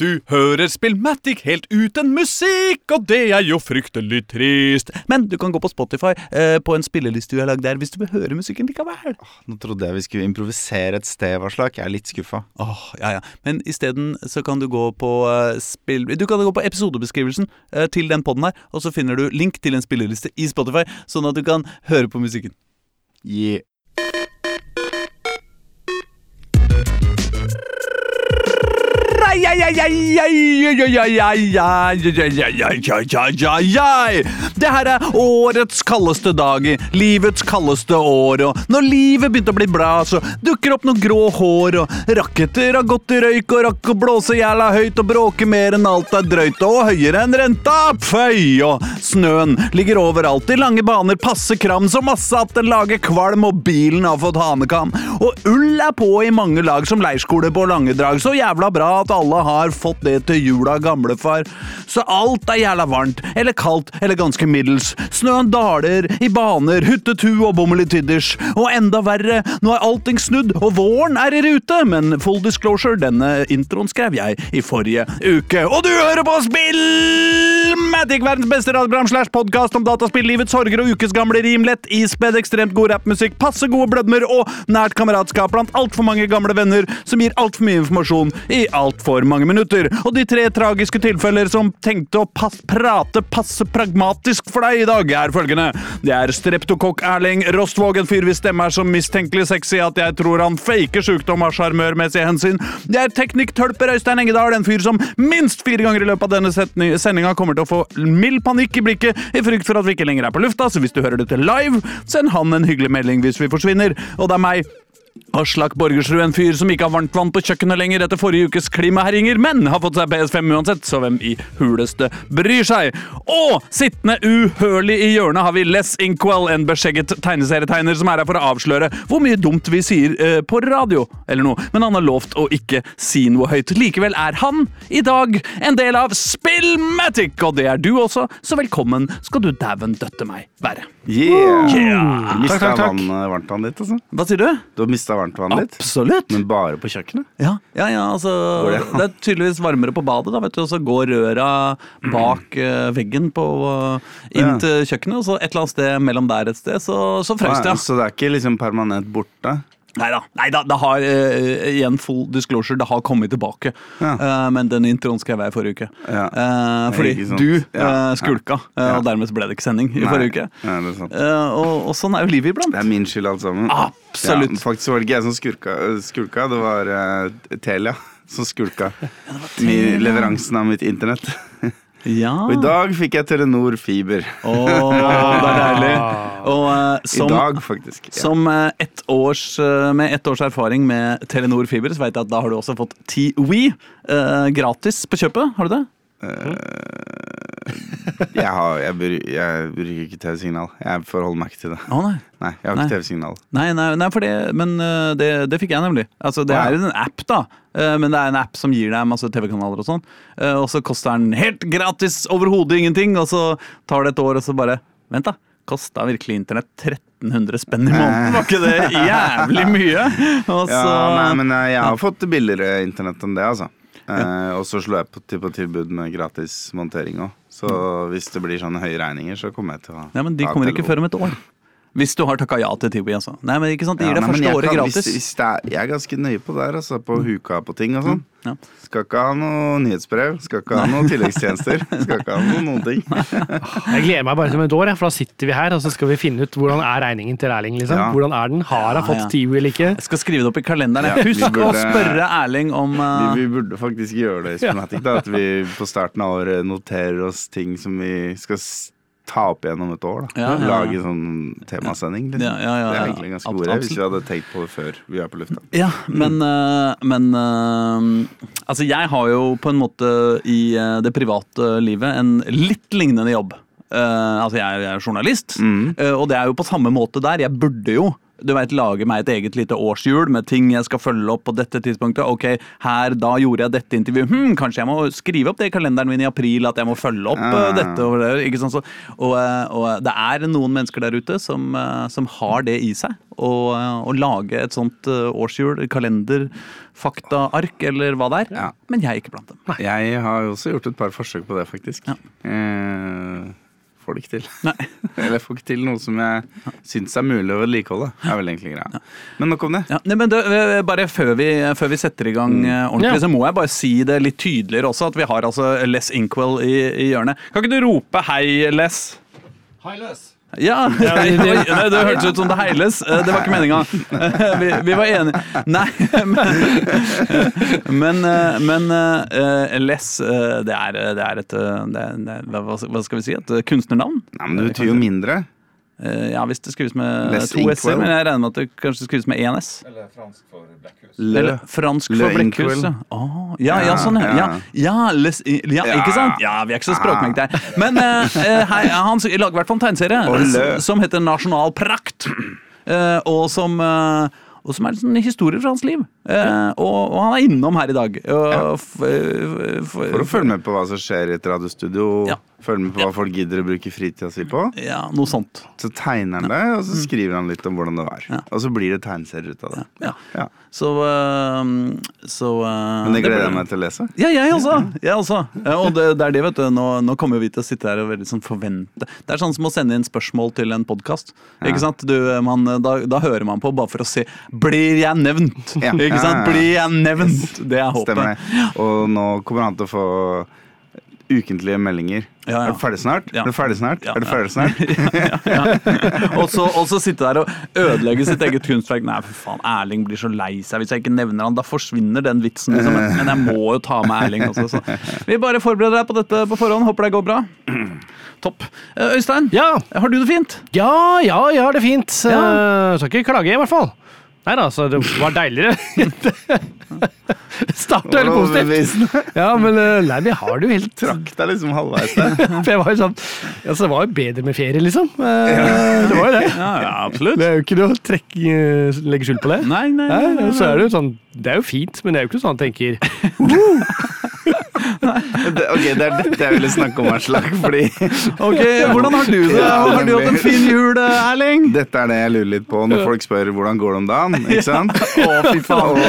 Du hører Spillmatic helt uten musikk, og det er jo fryktelig trist. Men du kan gå på Spotify eh, på en spilleliste du har lagd der, hvis du vil høre musikken likevel. Nå trodde jeg vi skulle improvisere et sted, Varslak. Jeg er litt skuffa. Åh, ja, ja. Men isteden så kan du gå på eh, spill... Du kan gå på episodebeskrivelsen eh, til den podden her, og så finner du link til en spilleliste i Spotify, sånn at du kan høre på musikken. Yeah. Det her er årets kaldeste dag, livets kaldeste år, og når livet begynte å bli bra, så dukker opp noen grå hår, og raketter har gått i røyk og rakk å blåse jævla høyt og bråke mer enn alt er drøyt, og høyere enn renta, føy, og snøen ligger overalt i lange baner, passe kram, så masse at den lager kvalm, og bilen har fått hanekam, og ull er på i mange lag som leirskole på Langedrag, så jævla bra at alle har fått det til jula, gamlefar. Så alt er jævla varmt, eller kaldt, eller ganske middels. Snøen daler i baner, huttetu og bommel i tidders. Og enda verre, nå er allting snudd, og våren er i rute. Men full disclosure, denne introen skrev jeg i forrige uke. Og du hører på Spill! Matic, verdens beste radioprogram slash podkast om dataspill, livets sorger og ukesgamle rim, lett ispedd, ekstremt god rappmusikk, passe gode blødmer og nært kameratskap blant altfor mange gamle venner som gir altfor mye informasjon i altfor mange minutter. Og de tre tragiske tilfeller som tenkte å pass, prate passe pragmatisk for deg i dag, er følgende. Det er streptokokk Erling Rostvåg, en fyr hvis stemme er så mistenkelig sexy at jeg tror han faker sjukdom av sjarmørmessige hensyn. Det er teknikktølper Øystein Engedal, en fyr som minst fire ganger i løpet av denne sendinga kommer til å få mild panikk i blikket i frykt for at vi ikke lenger er på lufta, så hvis du hører dette live, send han en hyggelig melding hvis vi forsvinner. Og det er meg, Aslak Borgersrud, en fyr som ikke har varmt vann på kjøkkenet lenger etter forrige ukes klimaherjinger, men har fått seg PS5 uansett, så hvem i huleste bryr seg? Og sittende uhørlig i hjørnet har vi Les Inkwell, en beskjegget tegneserietegner som er her for å avsløre hvor mye dumt vi sier eh, på radio, eller noe, men han har lovt å ikke si noe høyt. Likevel er han i dag en del av Spillmatic, og det er du også, så velkommen skal du dæven døtte meg være. Yeah. Yeah. Du mista eh, varmtvannet ditt, altså? Hva sier du? Du har mista varmtvannet ditt, Absolutt. men bare på kjøkkenet? Ja, ja, ja altså det Det er tydeligvis varmere på badet, da, vet du, og så går røra bak mm. veggen på, eh, inn til kjøkkenet, og så et eller annet sted mellom der et sted, så, så frøs det, ja. Så det er ikke liksom permanent borte? Neida, neida, det har uh, igjen full disclosure, det har kommet tilbake. Ja. Uh, men den introen skrev jeg i forrige uke. Ja. Uh, fordi du Ja, skulka, ja. og dermed ble det ikke sending i Nei. forrige uke. Nei, det sant. Og, og sånn er jo livet iblant. Det er min skyld, alt sammen. Absolutt. Ja, faktisk var det ikke jeg som skurka, skulka, det var Telia som skulka. Mi- leveransen av mitt internett. Ja. Og i dag fikk jeg Telenor fiber. Åh, det er deilig. Og eh, I dag, faktisk. Ja. Som uh, ett års, uh, med ett års erfaring med Telenor Fiber, så vet jeg at da har du også fått TWE eh, gratis på kjøpet. Har du det? Jeg, har, jeg, bru- jeg bruker ikke TV-signal. Jeg forholder meg ikke til det. Å nei. Nei, jeg har Nei. ikke TV-signal. Nei, nei, nei, det, men eh, det, det fikk jeg nemlig. Altså, det er en app, da. eh, Men det er en app som gir deg masse TV-kanaler og sånn. Og så koster den helt gratis, overhodet ingenting. Og så tar det et år, og så bare Vent, da. Kosta virkelig internett 1300 spenn i måneden? Var ikke det jævlig mye? Så Ja, nei, men jeg har fått billigere internett enn det, altså. Eh, og så slo jeg på, til på tilbud med gratis montering òg. Så hvis det blir sånne høye regninger, så kommer jeg til å Ja, men De kommer ikke før om et år. Hvis du har takka ja til Tiwi, altså. Nei, men ikke sant, De Ja, gir deg nei, første året kan- gratis. Hvis, hvis det er, jeg er ganske nøye på det her, altså. På huka på ting og sånn. Ja. Skal ikke ha noe nyhetsbrev. Skal ikke ha noen tilleggstjenester. Skal ikke ha noe, noen ting. Jeg gleder meg bare som et år, for da sitter vi her og så skal vi finne ut hvordan er regningen til Erling. liksom. Ja. Hvordan er den? Har hun fått ja. TIO eller ikke? Jeg skal skrive det opp i kalenderen. Ja, vi Husk å spørre Erling om Vi, eh, vi burde faktisk gjøre det i Spinatic. Da, at vi på starten av året noterer oss ting som vi skal ta opp igjennom et år. Da. Ja, ja, ja. Lage sånn temasending. Liksom. Ja, ja, ja, det er egentlig ganske gode god hvis vi hadde tenkt på det før vi er på lufta. Ja, men, mm. men eh, Altså, jeg har jo på en måte i eh, det private livet en litt lignende jobb. Eh, altså, jeg, er- journalist, Mm. eh, og det er jo på samme måte der. Jeg burde jo du vet, lage meg et eget lite årshjul med ting jeg skal følge opp på dette tidspunktet. Ok, her, da gjorde jeg dette intervjuet. Hm, kanskje jeg må skrive opp det i kalenderen min i april at jeg må følge opp eh, Ah. dette. Og, det, ikke sant? Så, og, eh, og det er noen mennesker der ute som, eh, som har det i seg. Å eh, lage et sånt eh, årshjul, kalender, faktaark eller hva det er. Ja. Men jeg er ikke blant dem. Jeg har også gjort et par forsøk på det, faktisk. Ja. Eh, får det ikke til. Nei. Eller får ikke til noe som jeg syns er mulig å vedlikeholde. er vel egentlig greia. Men nok om det. Ja, nei, men det, eh, bare før vi, før vi setter i gang eh, ordentlig, Ja. så må jeg bare si det litt tydeligere også, at vi har altså Les Inkwell i, i hjørnet. Kan ikke du rope hei, Les? Hei, Les. Ja, det- det, det, det hørtes ut som det heiles. Eh, Det var ikke meninga. Vi, vi var enige. Nei, men Men, eh, men less, Les, eh, det er, det er et eh, det det hva hva skal vi si? Et kunstnernavn? Nei, men det betyr jo mindre. Eh, Ja, hvis det skrives med Les to s-er, men jeg regner med at det kanskje skrives med én s. Eller fransk for blekkhus. Eller fransk Le for blekkhus. Inkwell. Ja. Ja, ja, Ja, sånn, ja. Ja, ja. ja, les, ja, Ja. ikke sant? Ja, vi er ikke så språkmektige her. Men eh, hei, han lager i hvert fall en tegneserie som heter Nasjonal prakt. uh, og som uh, og som er en historie fra hans liv. Eh, og, og han er innom her i dag. Og, f, f, For å følge med på hva som skjer i et radiostudio. Ja. Følge med på hva folk gidder å bruke fritida si på. Ja, noe sånt. Så tegner han det, og så skriver han litt om hvordan det var. Ja. Og så blir det tegneserier ut av det. Ja. Ja. Så, uh, så uh, Men det gleder jeg meg til å lese. Ja, jeg også. Jeg også. Og det, det er det, vet du. Nå, nå kommer vi til å sitte her og veldig sånn forvente. Det er sånn som å sende inn spørsmål til en podkast. Ja. Da, da hører man på bare for å se Blir jeg nevnt? Ikke sant? Blir jeg nevnt? Det er håpet. Stemmer det. Og nå kommer han til å få ukentlige meldinger. Ja, ja. Er du ferdig snart? Ja. Er du ferdig snart? Ja, er du ja. ferdig snart? Og så, og så sitte der og ødelegge sitt eget kunstverk. Nei, for faen, Erling blir så lei seg hvis jeg ikke nevner han. Da forsvinner den vitsen. Liksom. Men men jeg må jo ta med Erling også. Så. Vi bare forbereder deg på dette på forhånd. Håper det går bra. Topp. Eh, Øystein, Ja, har du det fint? ja, ja, jeg har det fint. Ja. Uh, skal ikke klage, i hvert fall. Nei da, så det var deiligere. Starta veldig positivt. Ja, men eh, nei, vi har det jo helt Trakk deg liksom halvveis der. For jeg var jo sånn altså, Det var jo bedre med ferie, liksom. Eh, Det var jo det. Ja, ja absolutt. Det er jo ikke noe å trekke, eh, legge skjul på det. Nei, nei, Nei, nei, nei. så er det jo sånn Det er jo fint, men det er jo ikke sånn at man tenker Det, ok, det er dette jeg ville snakke om, Aslak. Fordi Ok, Hvordan har du det? Har du hatt en fin jul, Erling? dette er det jeg lurer litt på når folk spør hvordan går det om dagen. Ikke sant? Å, fy faen.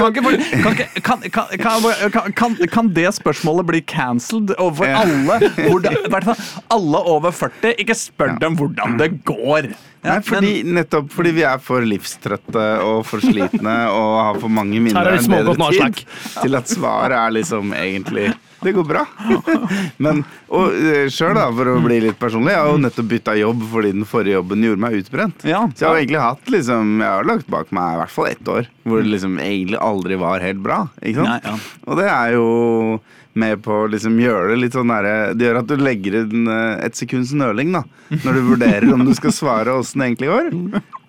Kan, ikke, folk- kan, kan, kan, kan, kan, kan, kan det spørsmålet bli cancelled overfor alle? Hvordan, alle over 40. Ikke spør dem hvordan det går. Ja, Nei, fordi, nettopp fordi vi er for livstrøtte og for slitne og har for mange mindre minner enn bedre tid, til at svaret er liksom egentlig det går bra. Men og sjøl, da, for å bli litt personlig, jeg har jo nettopp bytta jobb fordi den forrige jobben gjorde meg utbrent. Ja. Så jeg har egentlig hatt liksom Jeg har lagt bak meg i hvert fall ett år hvor det liksom egentlig aldri var helt bra. Ikke sant? Nei, ja. Og det er jo med på å liksom gjøre det litt sånn derre Det gjør at du legger inn eh, et sekunds nøling, da. Når du vurderer om du skal svare åssen det egentlig går.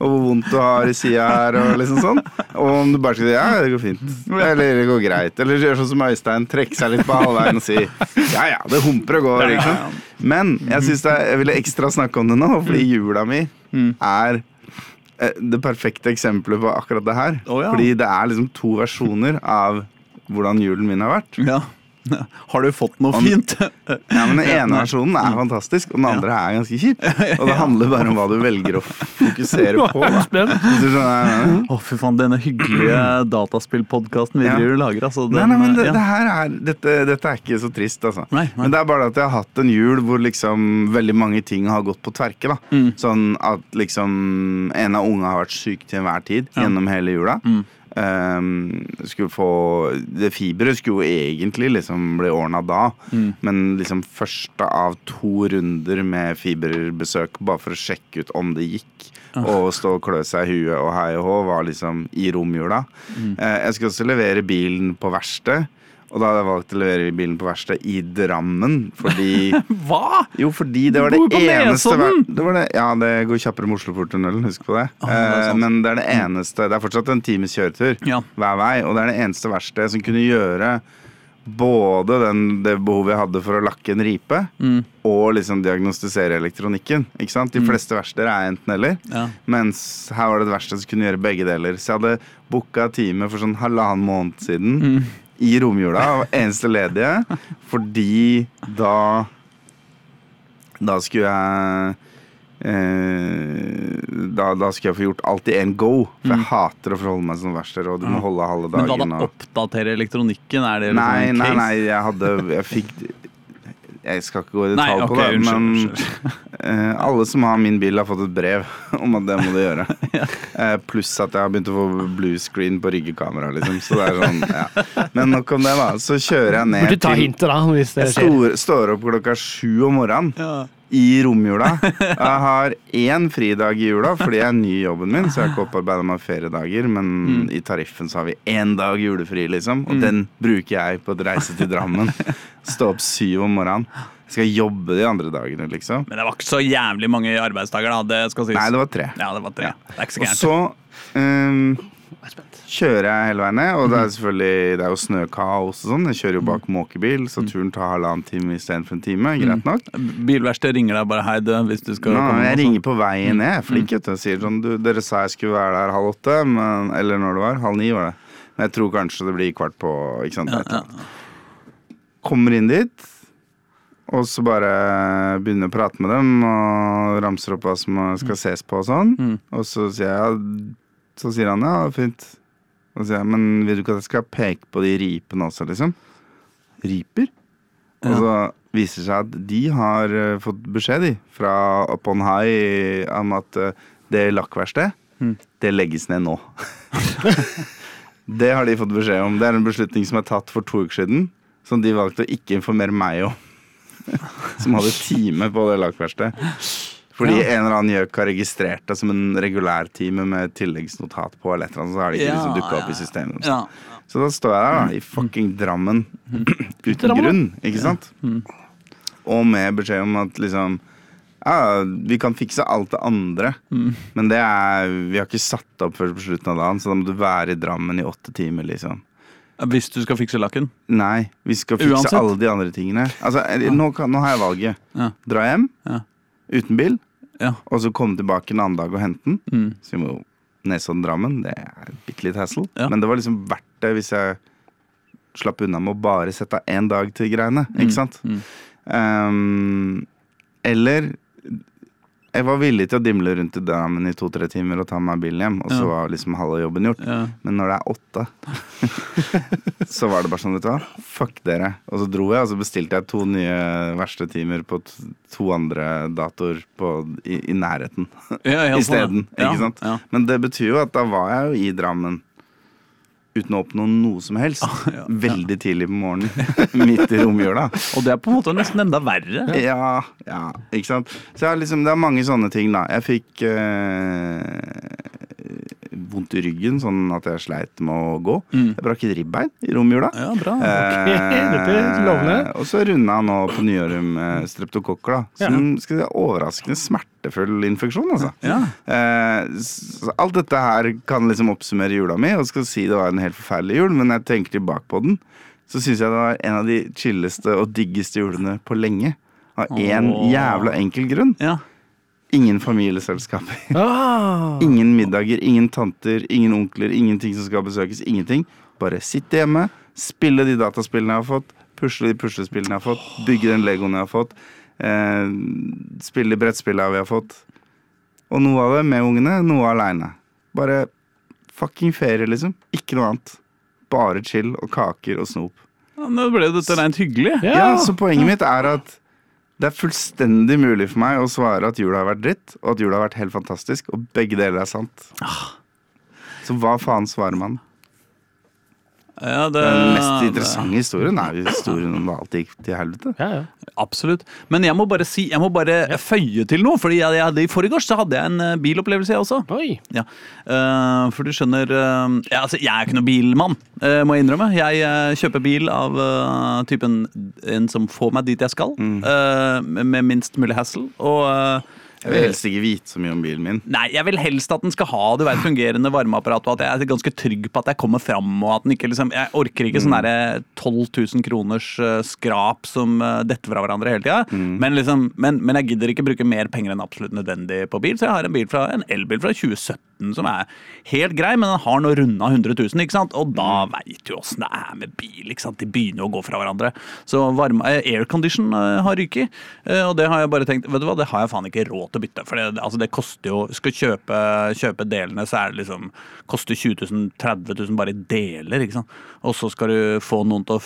Og hvor vondt du har i sida her, og liksom sånn. Og om du bare skal si ja, det går fint. Eller det går greit. Eller gjøre sånn som Øystein, trekke seg litt på halvveien og si ja ja, det humper og går. Ikke sant? Men jeg synes det jeg ville ekstra snakke om det nå, fordi jula mi er eh, det perfekte eksempelet på akkurat det her. Oh, ja. Fordi det er liksom to versjoner av hvordan julen min har vært. Ja. Har du fått noe fint? Ja, men Den ene versjonen er fantastisk, og den andre er ganske kjip. Og det handler bare om hva du velger å fokusere på. Å, fy faen, denne hyggelige dataspillpodkasten vi Ja. driver og lager, altså. Den, nei, men det, ja. det her er, dette, dette er ikke så trist, altså. Nei, nei. Men det er bare at jeg har hatt en jul hvor liksom veldig mange ting har gått på tverke. da Mm. Sånn at liksom en av unga har vært syk til enhver tid gjennom hele jula. Mm. Um, skulle få Det fiberet skulle jo egentlig liksom bli ordna da, Mm. men liksom første av to runder med fiberbesøk bare for å sjekke ut om det gikk. Ah. Og stå og klø seg i huet og hei og hå var liksom i romjula. Mm. Uh, jeg skulle også levere bilen på verksted. Og da hadde jeg valgt å levere bilen på verksted i Drammen, fordi Hva?! Jo, fordi det var det eneste det var det, Ja, det går kjappere med Oslofjordtunnelen, husk på det. Ah, det eh, men det er det eneste Det er fortsatt en times kjøretur Ja. hver vei, og det er det eneste verkstedet som kunne gjøre både den, det behovet jeg hadde for å lakke en ripe, Mm. og liksom diagnostisere elektronikken. Ikke sant? De fleste verksteder er enten-eller. Ja. Mens her var det et verksted som kunne gjøre begge deler. Så jeg hadde booka time for sånn halvannen måned siden Mm. I romjula, eneste ledige, fordi da Da skulle jeg eh, da, da skulle jeg få gjort alt i én go. For jeg hater å forholde meg som verksted, og du må holde halve dagen. Men hadde da? og- Oppdatere elektronikken? Er det liksom Nei, nei, nei, jeg hadde Jeg fikk Jeg skal ikke gå i Nei, detalj på det, unnskyld, men unnskyld. eh, alle som har min bil, har fått et brev om at det må de gjøre. Eh, pluss at jeg har begynt å få blue screen på ryggekamera, liksom. Så det er sånn, ja. Men nok om det, da. Så kjører jeg ned Burde ta hintet, da, hvis det Jeg skjer. står, står opp klokka sju om morgenen Ja. I romjula. Jeg har én fridag i jula fordi jeg er ny i jobben min, så jeg har ikke opparbeida meg feriedager. Men i tariffen så har vi én dag julefri, liksom. Og den bruker jeg på å reise til Drammen. Stå opp syv om morgenen. Jeg skal jobbe de andre dagene, liksom. Men det var ikke så jævlig mange arbeidsdager, da. Det skal sies. Nei, det var tre. Ja, det var tre. Det er ikke så Og så ehm, kjører jeg hele veien ned, og det er selvfølgelig Det er jo snøkaos og sånn. Jeg kjører jo bak måkebil, så turen tar halvannen time istedenfor en time. Greit nok. Bilverkstedet ringer deg bare 'hei, du', hvis du skal Nå, komme. jeg ringer på veien ned. Jeg er flink, vet du. Sier sånn du, Dere sa jeg skulle være der halv åtte, men, eller når det var. Halv ni var det. Men jeg tror kanskje det blir kvart på. Ikke sant? Ja, ja. Kommer inn dit, og så bare begynner å prate med dem og ramser opp hva som skal ses på og sånn. Mm. Og så sier jeg Så sier han ja, fint. Og så sier jeg, men vil du ikke at jeg skal peke på de ripene også, liksom? Riper? Og så viser det seg at de har eh, fått beskjed, de, fra Upon High om at eh, det lakkverkstedet, Mm. det legges ned nå. det har de fått beskjed om. Det er en beslutning som er tatt for to uker siden, som de valgte å ikke informere meg om. som hadde time på det lakkverkstedet. Fordi Ja. en eller annen gjøk har registrert det som en regulær time med tilleggsnotat på, eller et eller annet, så har det ikke liksom dukka opp i systemet. Ja. Så da står jeg der, da, i fucking Drammen. Uten Drammen, grunn, ikke sant? Og med beskjed om at liksom Ja, vi kan fikse alt det andre, men det er Vi har ikke satt opp før på slutten av dagen, så da må du være i Drammen i åtte timer, liksom. Hvis du skal fikse lakken. Nei, vi skal fikse Uansett. alle de andre tingene. Altså, nå, kan, nå har jeg valget. Ja. Dra hjem Ja. uten bil, Ja. og så komme tilbake en annen dag og hente den. Mm. Så vi må Nesodden-Drammen, det er bitte litt hassle. Ja. Men det var liksom verdt det hvis jeg slapp unna med å bare sette av én dag til greiene. Ikke sant? mm. Um, eller jeg var villig til å dimle rundt i Drammen i to-tre timer og ta meg bilen hjem, og så var liksom halve jobben gjort. Ja. Men når det er åtte, så var det bare sånn, vet du hva, fuck dere. Og så dro jeg, og så bestilte jeg to nye verkstedtimer på to andre datoer i, i nærheten Ja, isteden. ja. Ikke sant? Men det betyr jo at da var jeg jo i Drammen uten å oppnå noe som helst. ja, Veldig tidlig på morgenen. Midt i romjula. Og det er på en måte nesten enda verre. Ja, ja, ikke sant. Så liksom, det er mange sånne ting, da. Jeg fikk eh, vondt i ryggen, sånn at jeg sleit med å gå. Mm. Jeg brakk et ribbein i romjula. Ja, bra. Okay. er lovende. Eh, og så runda jeg nå på nyåret med streptokokker, da. Som skal si, overraskende smertefull infeksjon, altså. Ja. Eh, så alt dette her kan liksom oppsummere jula mi, og skal si det var en helt forferdelig jul, men jeg tenker tilbake på den, så syns jeg det var en av de chilleste og diggeste julene på lenge. Av én en jævla enkel grunn. ja. Ingen familieselskaper. Ah. Ingen middager, ingen tanter, ingen onkler, ingenting som skal besøkes. Ingenting. Bare sitte hjemme, spille de dataspillene jeg har fått, pusle de puslespillene jeg har fått, bygge den legoen jeg har fått, eh, spille de brettspillene vi har fått. Og noe av det med ungene, noe aleine. Bare fucking ferie, liksom. Ikke noe annet. Bare chill og kaker og snop. Ja, Nå ble jo dette rent hyggelig. Ja. Ja, Så poenget mitt er at det er fullstendig mulig for meg å svare at jula har vært dritt, og at jula har vært helt fantastisk, og begge deler er sant. Så hva faen svarer man? Ja, det, Den mest interessante historien er historien om da alt gikk til helvete. Ja, ja. Absolutt. Men jeg må bare si, jeg må bare føye til noe. Fordi jeg, jeg, I forgårs så hadde jeg en eh, bilopplevelse, jeg også. Oi. Ja, Uh, For du skjønner uh, ja, altså, Jeg er ikke noen bilmann, uh, må jeg innrømme. Jeg kjøper bil av typen en som får meg dit jeg skal, eh, med med minst mulig hassle. Og Jeg vil helst ikke vite så mye om bilen min. Nei, jeg vil helst at den skal ha du vet, fungerende varmeapparat, og at jeg er ganske trygg på at jeg kommer fram. og at den ikke liksom, Jeg orker ikke sånn derre 12 000 kroners eh, skrap som eh, detter fra hverandre hele tida. Men, liksom, men, men jeg gidder ikke bruke mer penger enn absolutt nødvendig på bil, så jeg har en, bil fra, en elbil fra 2017 som er helt grei, men den har nå runda 100 000, ikke sant? og da veit du åssen det er med bil. ikke sant? De begynner å gå fra hverandre. Så varme, eh, aircondition eh, har ryket, eh, og det har jeg bare tenkt Vet du hva, det har jeg faen ikke råd til å bytte. For det, altså, det koster jo Skal kjøpe, kjøpe delene, så er det liksom Koster 20 000, 30 000 bare i deler, ikke sant. Og så skal du få noen til å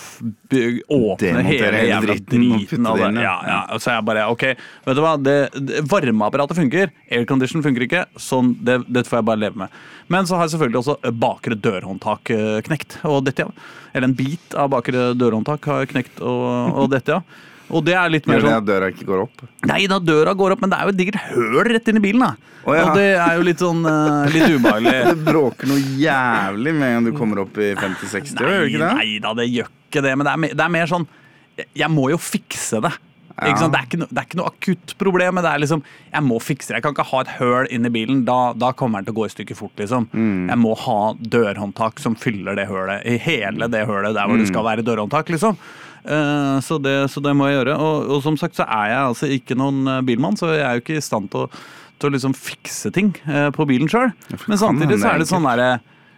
åpne Demontere hele jævla driten av det. Ja, ja. Og så er jeg bare OK, vet du hva. Det, det, varmeapparatet funker. Aircondition funker ikke. Sånn, det, det får jeg bare leve med. Men så har jeg selvfølgelig også bakre dørhåndtak eh, knekt. Og dette, ja. Eller en bit av bakre dørhåndtak har jeg knekt, og, og dette, ja. Og det er litt mer sånn at døra ikke går opp? Nei da, døra går opp, men det er jo et digert høl rett inn i bilen. da oh, ja. Og det er jo litt sånn uh, litt ubehagelig. Det bråker noe jævlig med en gang du kommer opp i 50-60 år, gjør det ikke det? Nei da, det gjør ikke det. Men det er, mer- det er mer sånn Jeg må jo fikse det. Ja. Det, er ikke no, det er ikke noe akutt problem, men det er liksom Jeg må fikse det. Jeg kan ikke ha et høl inni i bilen. Da, da kommer den til å gå i stykker fort, liksom. Mm. Jeg må ha dørhåndtak som fyller det hølet. I hele det hølet der hvor det Mm. skal være dørhåndtak, liksom. Eh, så, det, så det må jeg gjøre. Og, og som sagt så er jeg altså ikke noen eh, bilmann, så jeg er jo ikke i stand til å, til å liksom fikse ting eh, på bilen sjøl. Men samtidig så er det sånn derre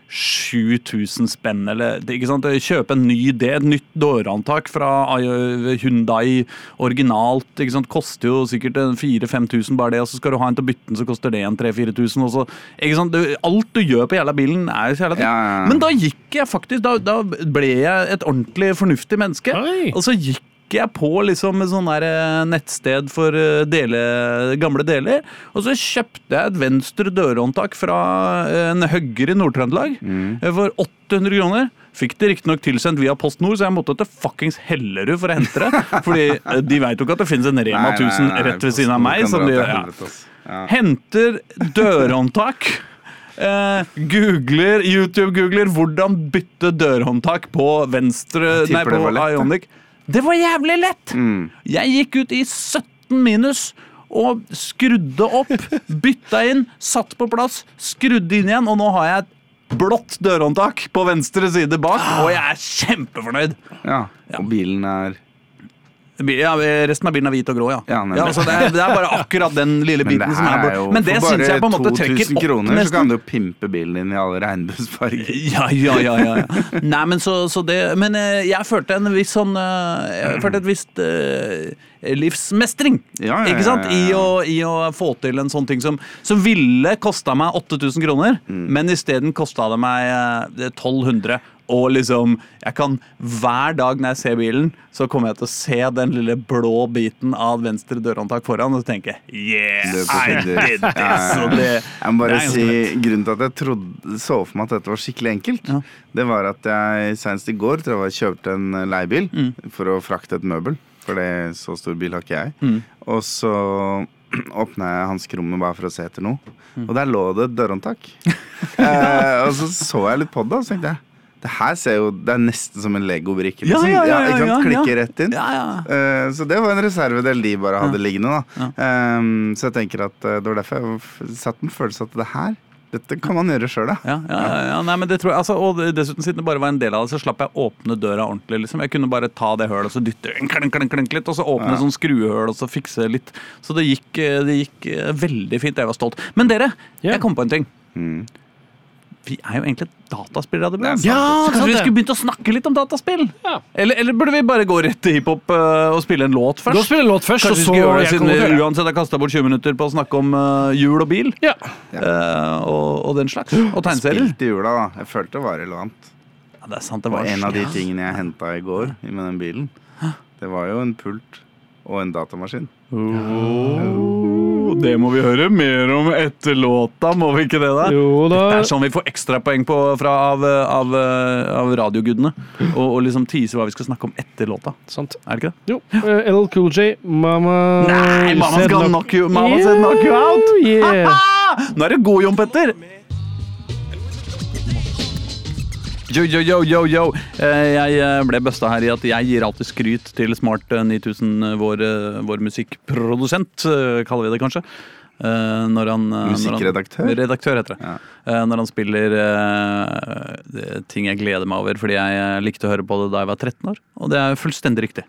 7000 spenn, eller ikke sant? Kjøpe en ny det, et nytt dørhåndtak fra Hundai Hyundai originalt. ikke sant? Koster jo sikkert en 4000-5000 bare det, og så skal du ha en til å bytte den, så koster det en 3000-4000. og så- ikke sant? Alt du gjør på jævla bilen, er jo så jævla ting. Ja, ja, ja. Men da gikk jeg faktisk Da, da ble jeg et ordentlig fornuftig menneske. Oi. Og så gikk jeg på liksom et sånn eh, nettsted for eh, dele, gamle deler, og så kjøpte jeg et venstre dørhåndtak fra eh, en hugger i Nord-Trøndelag mm. for 800 kroner. Fikk det riktignok tilsendt via Post Nord, så jeg måtte til fuckings Hellerud for å hente det. Fordi de veit jo ikke at det finnes en Rema 1000 rett ved siden av meg. Som de, ja. ja. Henter dørhåndtak. Eh, googler, YouTube-googler 'hvordan bytte dørhåndtak på venstre Nei, på. Ionic'. Det var jævlig lett! Mm. Jeg gikk ut i 17 minus og skrudde opp, bytta inn, satt på plass, skrudde inn igjen, og nå har jeg et blått dørhåndtak på venstre side bak, og jeg er kjempefornøyd. ja. Og bilen er Ja, resten av bilen er hvit og grå, ja. Ja, ja altså, det, er, det er bare akkurat den lille Men biten som er blå. Men det syns jeg på en måte trekker 2000 opp kroner, så kan du jo pimpe bilen din i alle regnbuesfarger. Ja, ja, ja, ja. Nei, men så, så det Men eh, jeg følte en viss sånn eh, Jeg følte et visst uh, livsmestring. Ja, ja, ja, Ikke sant? I å, I å få til en sånn ting som, som ville kosta meg 8000 kroner, Mm. men isteden kosta det meg eh, 1200. Og liksom, jeg kan Hver dag når jeg ser bilen, så kommer jeg til å se den lille blå biten av venstre dørhåndtak foran, og så tenker jeg Yeah, I did this! Ja, ja, Jeg må bare si. Grunnen til at jeg trodde, så for meg at dette var skikkelig enkelt, Ja. det var at jeg senest i går tror jeg kjøpte en eh, leiebil Mm. for å frakte et møbel. For det, så stor bil har ikke jeg. Mm. Og så åpna jeg hanskerommet bare for å se etter noe, Mm. og der lå det et dørhåndtak. eh, og så så jeg litt på det, og så tenkte jeg det her ser jo, det er nesten som en legobrikke. Ja, Liksom. ja, ja, ja, ikke sant? ja, ja. Klikker rett inn. Ja, ja. Eh, Så det var en reservedel de bare hadde liggende. da Ja. Eh, Så jeg tenker at eh, det var derfor jeg satt med følelsen at det her Dette kan man gjøre sjøl, da. Ja, ja, ja, ja, nei, men det tror jeg altså, Og dessuten siden det bare var en del av det, så slapp jeg åpne døra ordentlig. liksom Jeg kunne bare ta det hølet og så dytte klink, klink, klink, litt, og så åpne Ja. sånn skruehøl og så fikse litt. Så det gikk, eh, det gikk veldig fint. Jeg var stolt. Men dere, yeah. jeg kom på en ting. Mm. Vi er jo egentlig et Det er sant. Ja, så kanskje vi skulle begynt å snakke litt om dataspill? Ja. Eller, eller burde vi bare gå rett til hiphop eh, og spille en låt først? Gå og spille en låt først, Kanskje vi skal gjøre det siden vi uansett har kasta bort 20 minutter på å snakke om eh, hjul og bil. Ja. Uh, og, og den slags. Og tegneserier. Spilt i jula, da. Jeg følte det var relevant. Ja, det er sant, det Og var en av de tingene jeg henta i går med den bilen, det var jo en pult og en datamaskin. Oh, det må vi høre mer om etter låta, må vi ikke det? da? Jo da. Det er sånn vi får ekstrapoeng fra, av, av, av radiogudene. Og, og liksom tease hva vi skal snakke om etter låta. Sant. Er det ikke det? Jo. eh, LL Cool J, Mama Nei, mamma said skal knock- you, mama yeah, knock you out! Yeah. Ah, nå er det god, Jon Petter! Yo, yo, yo, yo, yo. Eh, Jeg eh, ble busta her i at jeg gir alltid skryt til Smart eh, 9000, eh, vår, vår musikkprodusent, kaller vi det kanskje. Når han, Musikkredaktør? når han-? Redaktør heter det. Ja. Når han spiller det- ting jeg gleder meg over fordi jeg likte å høre på det da jeg var 13 år. Og det er fullstendig riktig.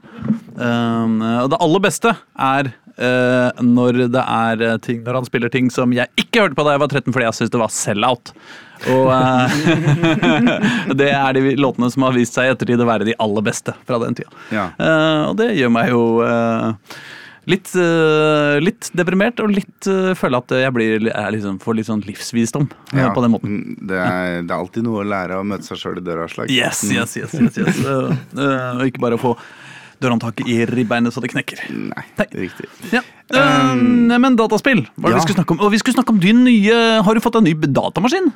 Og det aller beste er når det er eh, ting Når han spiller ting som jeg ikke hørte på da jeg var 13 fordi jeg syntes det var sell-out. Og eh, det er de låtene som har vist seg i ettertid å være de aller beste fra den tida. Ja. Eh, og det gjør meg jo eh, litt, uh, litt deprimert, og litt uh, føler at jeg blir, er liksom, får litt sånn livsvisdom eh, Ja. på den måten. Mm, Det er, det er alltid noe å lære å møte seg sjøl i døra. Slag. Yes, yes, yes. yes, yes. Uh, eh, ikke bare å få dørhåndtaket i ribbeinet så det knekker. Nei, Nei. riktig. Ja. Um, men dataspill, hva er det ja. vi skulle snakke om? Og vi skulle snakke om din nye Har du fått en ny datamaskin?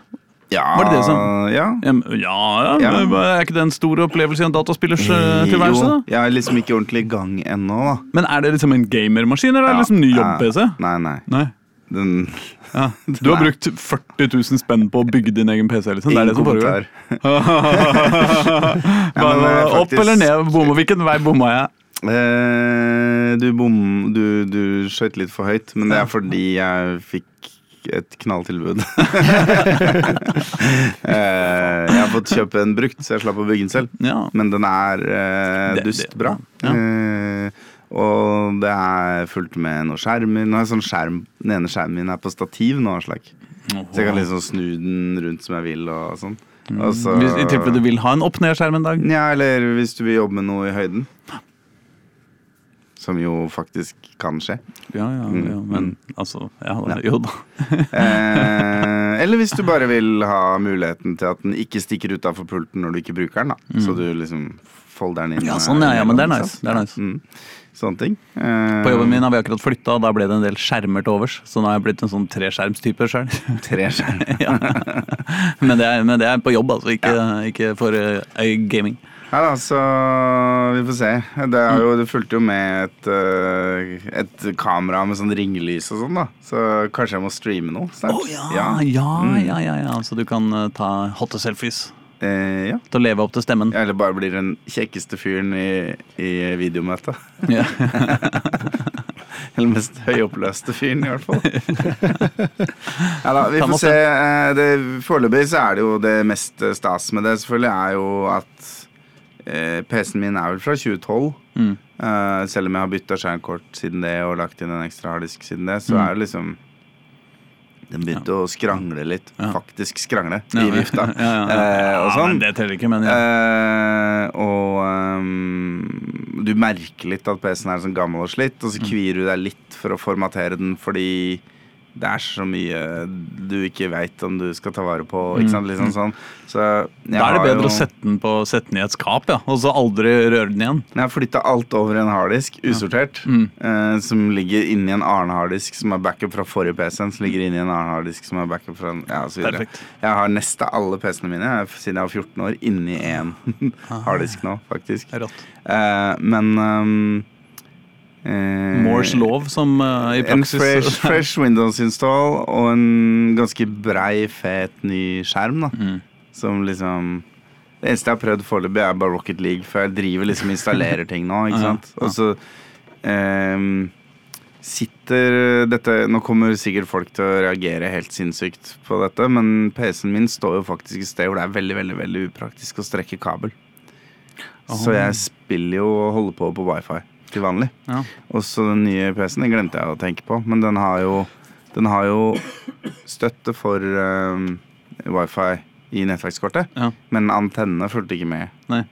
Ja, Var det det som- Ja. Ja, ja. Er ikke det en stor opplevelse i en dataspillers eh, tilværelse? Jo, da? jeg er liksom ikke ordentlig i gang ennå, da. Men er det liksom en gamermaskin, eller er det liksom ny jobb-PC? Nei, nei. Nei. Den Ja. Du har brukt 40 000 spenn på å bygge din egen PC? liksom. Det er det som foregår. men det er Opp eller ned? Bomma, hvilken vei bomma jeg? Eh, du bom... Du, du skøyt litt for høyt, men det er fordi jeg fikk et knalltilbud. eh, jeg har fått kjøpe en brukt, så jeg slapp å bygge den selv. Ja. Men den er eh, dustbra. ja. Eh, og det er fullt med noen skjermer. Nå er sånn skjerm, Den ene skjermen min er på stativ nå. Slag. Så jeg kan liksom snu den rundt som jeg vil. og sånn. Altså, Hvis, I tilfelle du vil ha en opp-ned-skjerm en dag? Ja, eller hvis du vil jobbe med noe i høyden. Som jo faktisk kan skje. Ja, ja, Mm, ja men altså ja, da. Jo da. Eh, eller hvis du bare vil ha muligheten til at den ikke stikker utafor pulten når du ikke bruker den. da Så du liksom folder den inn. Mm. Ja, eh, sånn, ja, ja, men det er nice, det er nice. Mm. Sånne ting. Eh, På jobben min har vi akkurat flytta, og da ble det en del skjermer til overs. Så nå har jeg blitt en sånn treskjermstype sjøl. Treskjerm. ja. men, det er- men det er på jobb, altså. Ikke, ikke for uh, gaming. Ja da, så vi får se. Det, jo, det fulgte jo med et, eh, et kamera med sånn ringelys og sånn, da. Så kanskje jeg må streame noe snart. Oh, ja, ja, ja, ja, ja. Så du kan eh, ta hotte selfies Eh, ja. til å leve opp til stemmen. Eller bare blir den kjekkeste fyren i, i videomøtet. Ja. Eller mest høyoppløste fyren, i hvert fall. ja da, vi får se. Eh, det- Foreløpig så er det jo det mest stas med det, selvfølgelig, er jo at eh, PC-en min er vel fra 2012. Mm. Eh, selv om jeg har bytta skjermkort siden det og lagt inn en ekstra harddisk siden det, så Mm. er det liksom Den begynte å skrangle litt. Ja. Faktisk skrangle Ja, i vifta. Ja, ja, ja. Eh, og Ja, sånn. det teller ikke, men ja. Eh, og um, du merker litt at PC-en er sånn gammel og slitt, og så Mm. kvier du deg litt for å formatere den fordi det er så mye du ikke veit om du skal ta vare på. Ikke sant? Liksom sånn. Så Mm. Da er det bedre jo- å sette den, på, sette den i et skap, ja. Og så aldri røre den igjen. Jeg har flytta alt over i en harddisk, usortert, Mm. eh, som ligger inni en annen harddisk som er backup fra forrige PC-en, som ligger inni en annen harddisk som er backup fra ja, så. Jeg har nesten alle PC-ene mine siden jeg var 14 år, inni én harddisk nå, faktisk. Eh, men eh, Moores lov, som eh, i En praksis fresh, fresh Windows install og en ganske brei, fet ny skjerm. da Mm. Som liksom Det eneste jeg har prøvd foreløpig, er bare Rocket League, for jeg driver liksom installerer ting nå. Ikke sant? Og så ehm, sitter dette Nå kommer sikkert folk til å reagere helt sinnssykt på dette, men PC-en min står jo faktisk et sted hvor det er veldig veldig, veldig upraktisk å strekke kabel. Så jeg spiller jo og holder på på wifi til vanlig. Ja. Og så den nye PC-en, den glemte jeg å tenke på, men den har jo, den har jo støtte for um, wifi i nettverkskortet, Ja. men antennene fulgte ikke med. Nei.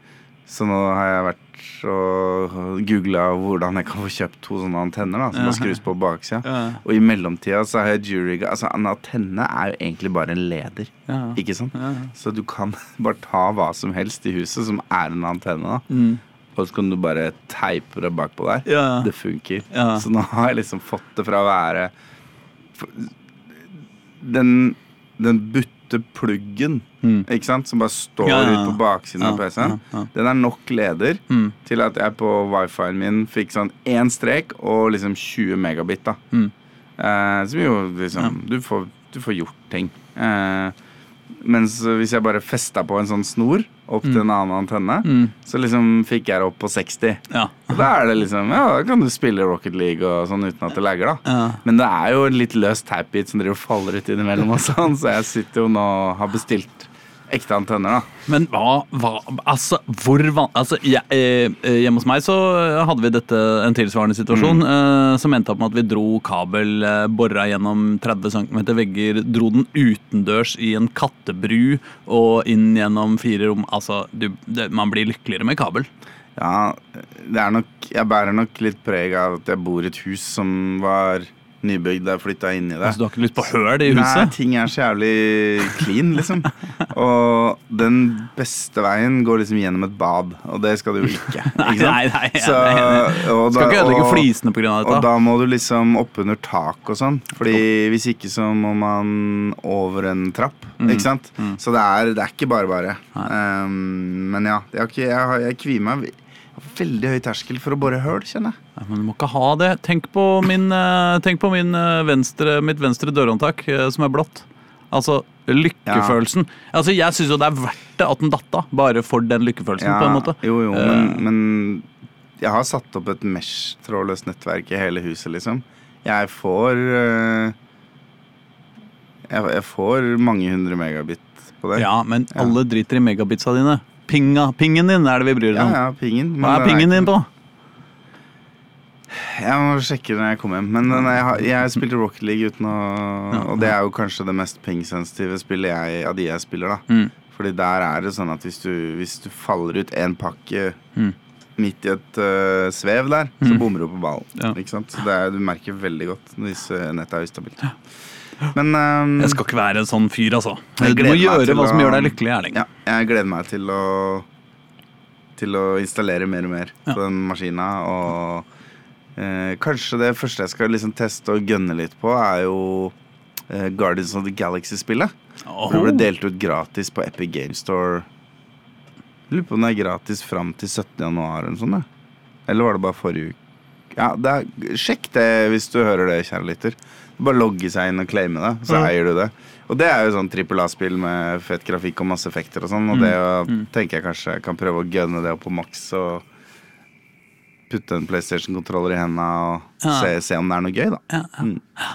Så nå har jeg vært og googla hvordan jeg kan få kjøpt to sånne antenner da, som Ja. skrus på baksida. Ja. Og i mellomtida så har jeg juryga Altså, en antenne er jo egentlig bare en leder, Ja. ikke sant? Så du kan bare ta hva som helst i huset som er en antenne, da. Mm. Og så kan du bare teipe det bakpå der. Ja. Det funker. Ja. Så nå har jeg liksom fått det fra å være Den, Den, den buttepluggen, Mm. ikke sant, som bare står Ja, ut på baksiden av PC-en, den er nok leder Mm. til at jeg på wifi-en min fikk sånn én strek og liksom 20 megabit, da. Mm. Eh, som jo liksom du, får, du får gjort ting. Eh, Mens hvis jeg bare festa på en sånn snor opp til en annen antenne, Mm. så liksom fikk jeg det opp på 60. Ja. Da er det liksom, ja, da kan du spille Rocket League og sånn uten at det lagger, da. Ja. Men det er jo en litt løs tapbit som driver og faller ut innimellom og sånn, så jeg sitter jo nå og har bestilt ekte antenner, da. Men hva, hva Altså, hvor van... Altså, jeg, eh, eh, hjemme hos meg så hadde vi dette, en tilsvarende situasjon eh, som endte opp med at vi dro kabel, eh, bora gjennom 30 cm vegger, dro den utendørs i en kattebru og inn gjennom fire rom. Altså, du, det, man blir lykkeligere med kabel. Ja, det er nok Jeg bærer nok litt preg av at jeg bor i et hus som var nybygd der, flytta inn i det. Altså, du har ikke lyst på høl i huset? Nei, ting er så jævlig clean, liksom. Og den beste veien går liksom gjennom et bad, og det skal du jo ikke. Ikke sant? nei, nei, jeg Så, og enig. Skal ikke ødelegge og- flisene pga. Og dette. da må du liksom oppunder tak og sånn. Fordi hvis ikke så må man over en trapp. Ikke sant? Så det er, det er ikke bare bare. Um, men ja, jeg, har jeg, jeg kvier meg veldig høy terskel for å bore høl, kjenner jeg. Nei, men du må ikke ha det. Tenk på, min, eh, tenk på min, eh, venstre, mitt venstre dørhåndtak, eh, som er blått. Altså, lykkefølelsen. Altså, Jeg syns jo det er verdt det at den datt av, bare for den lykkefølelsen. på en måte. Jo, jo, men, men jeg har satt opp et mesh-trådløst nettverk i hele huset, liksom. Jeg får jeg, får mange hundre megabit på det. Ja, men alle driter i megabitsa dine. Pinga, pingen din er det vi bryr oss ja, om. ja, pingen. Hva er pingen din på? Jeg må sjekke når jeg kommer hjem. Men jeg, jeg spilte Rocket League uten å Og det er jo kanskje det mest pengesensitive spillet jeg, av de jeg spiller, da. Mm. Fordi der er det sånn at hvis du, hvis du faller ut én pakke Mm. midt i et uh, svev der, så bommer du på ballen. Ja. Ikke sant? Så det er, du merker veldig godt hvis øh, nettet er ustabilt. Men um, Jeg skal ikke være en sånn fyr, altså. Du må gjøre hva hva som gjør deg lykkelig, Erling. ja, jeg gleder meg til å Til å installere mer og mer Ja. på den maskina. Og eh, kanskje det første jeg skal liksom teste og gønne litt på, er jo eh, Guardians of the Galaxy-spillet. Oh. Det ble delt ut gratis på Epic Game Store. Jeg Lurer på om det er gratis fram til 17. januar eller sånt. Eller var det bare forrige uke? Ja, det er, Sjekk det hvis du hører det, kjære lytter. Bare logge seg inn og claime det, så mm. eier du det. Og det er jo sånn trippel A-spill med fett grafikk og masse effekter og sånn. Og det mm. tenker jeg kanskje jeg kan prøve å gunne det opp på maks og putte en PlayStation-kontroller i henda og Ja. se, se om det er noe gøy, da. Ja, ja.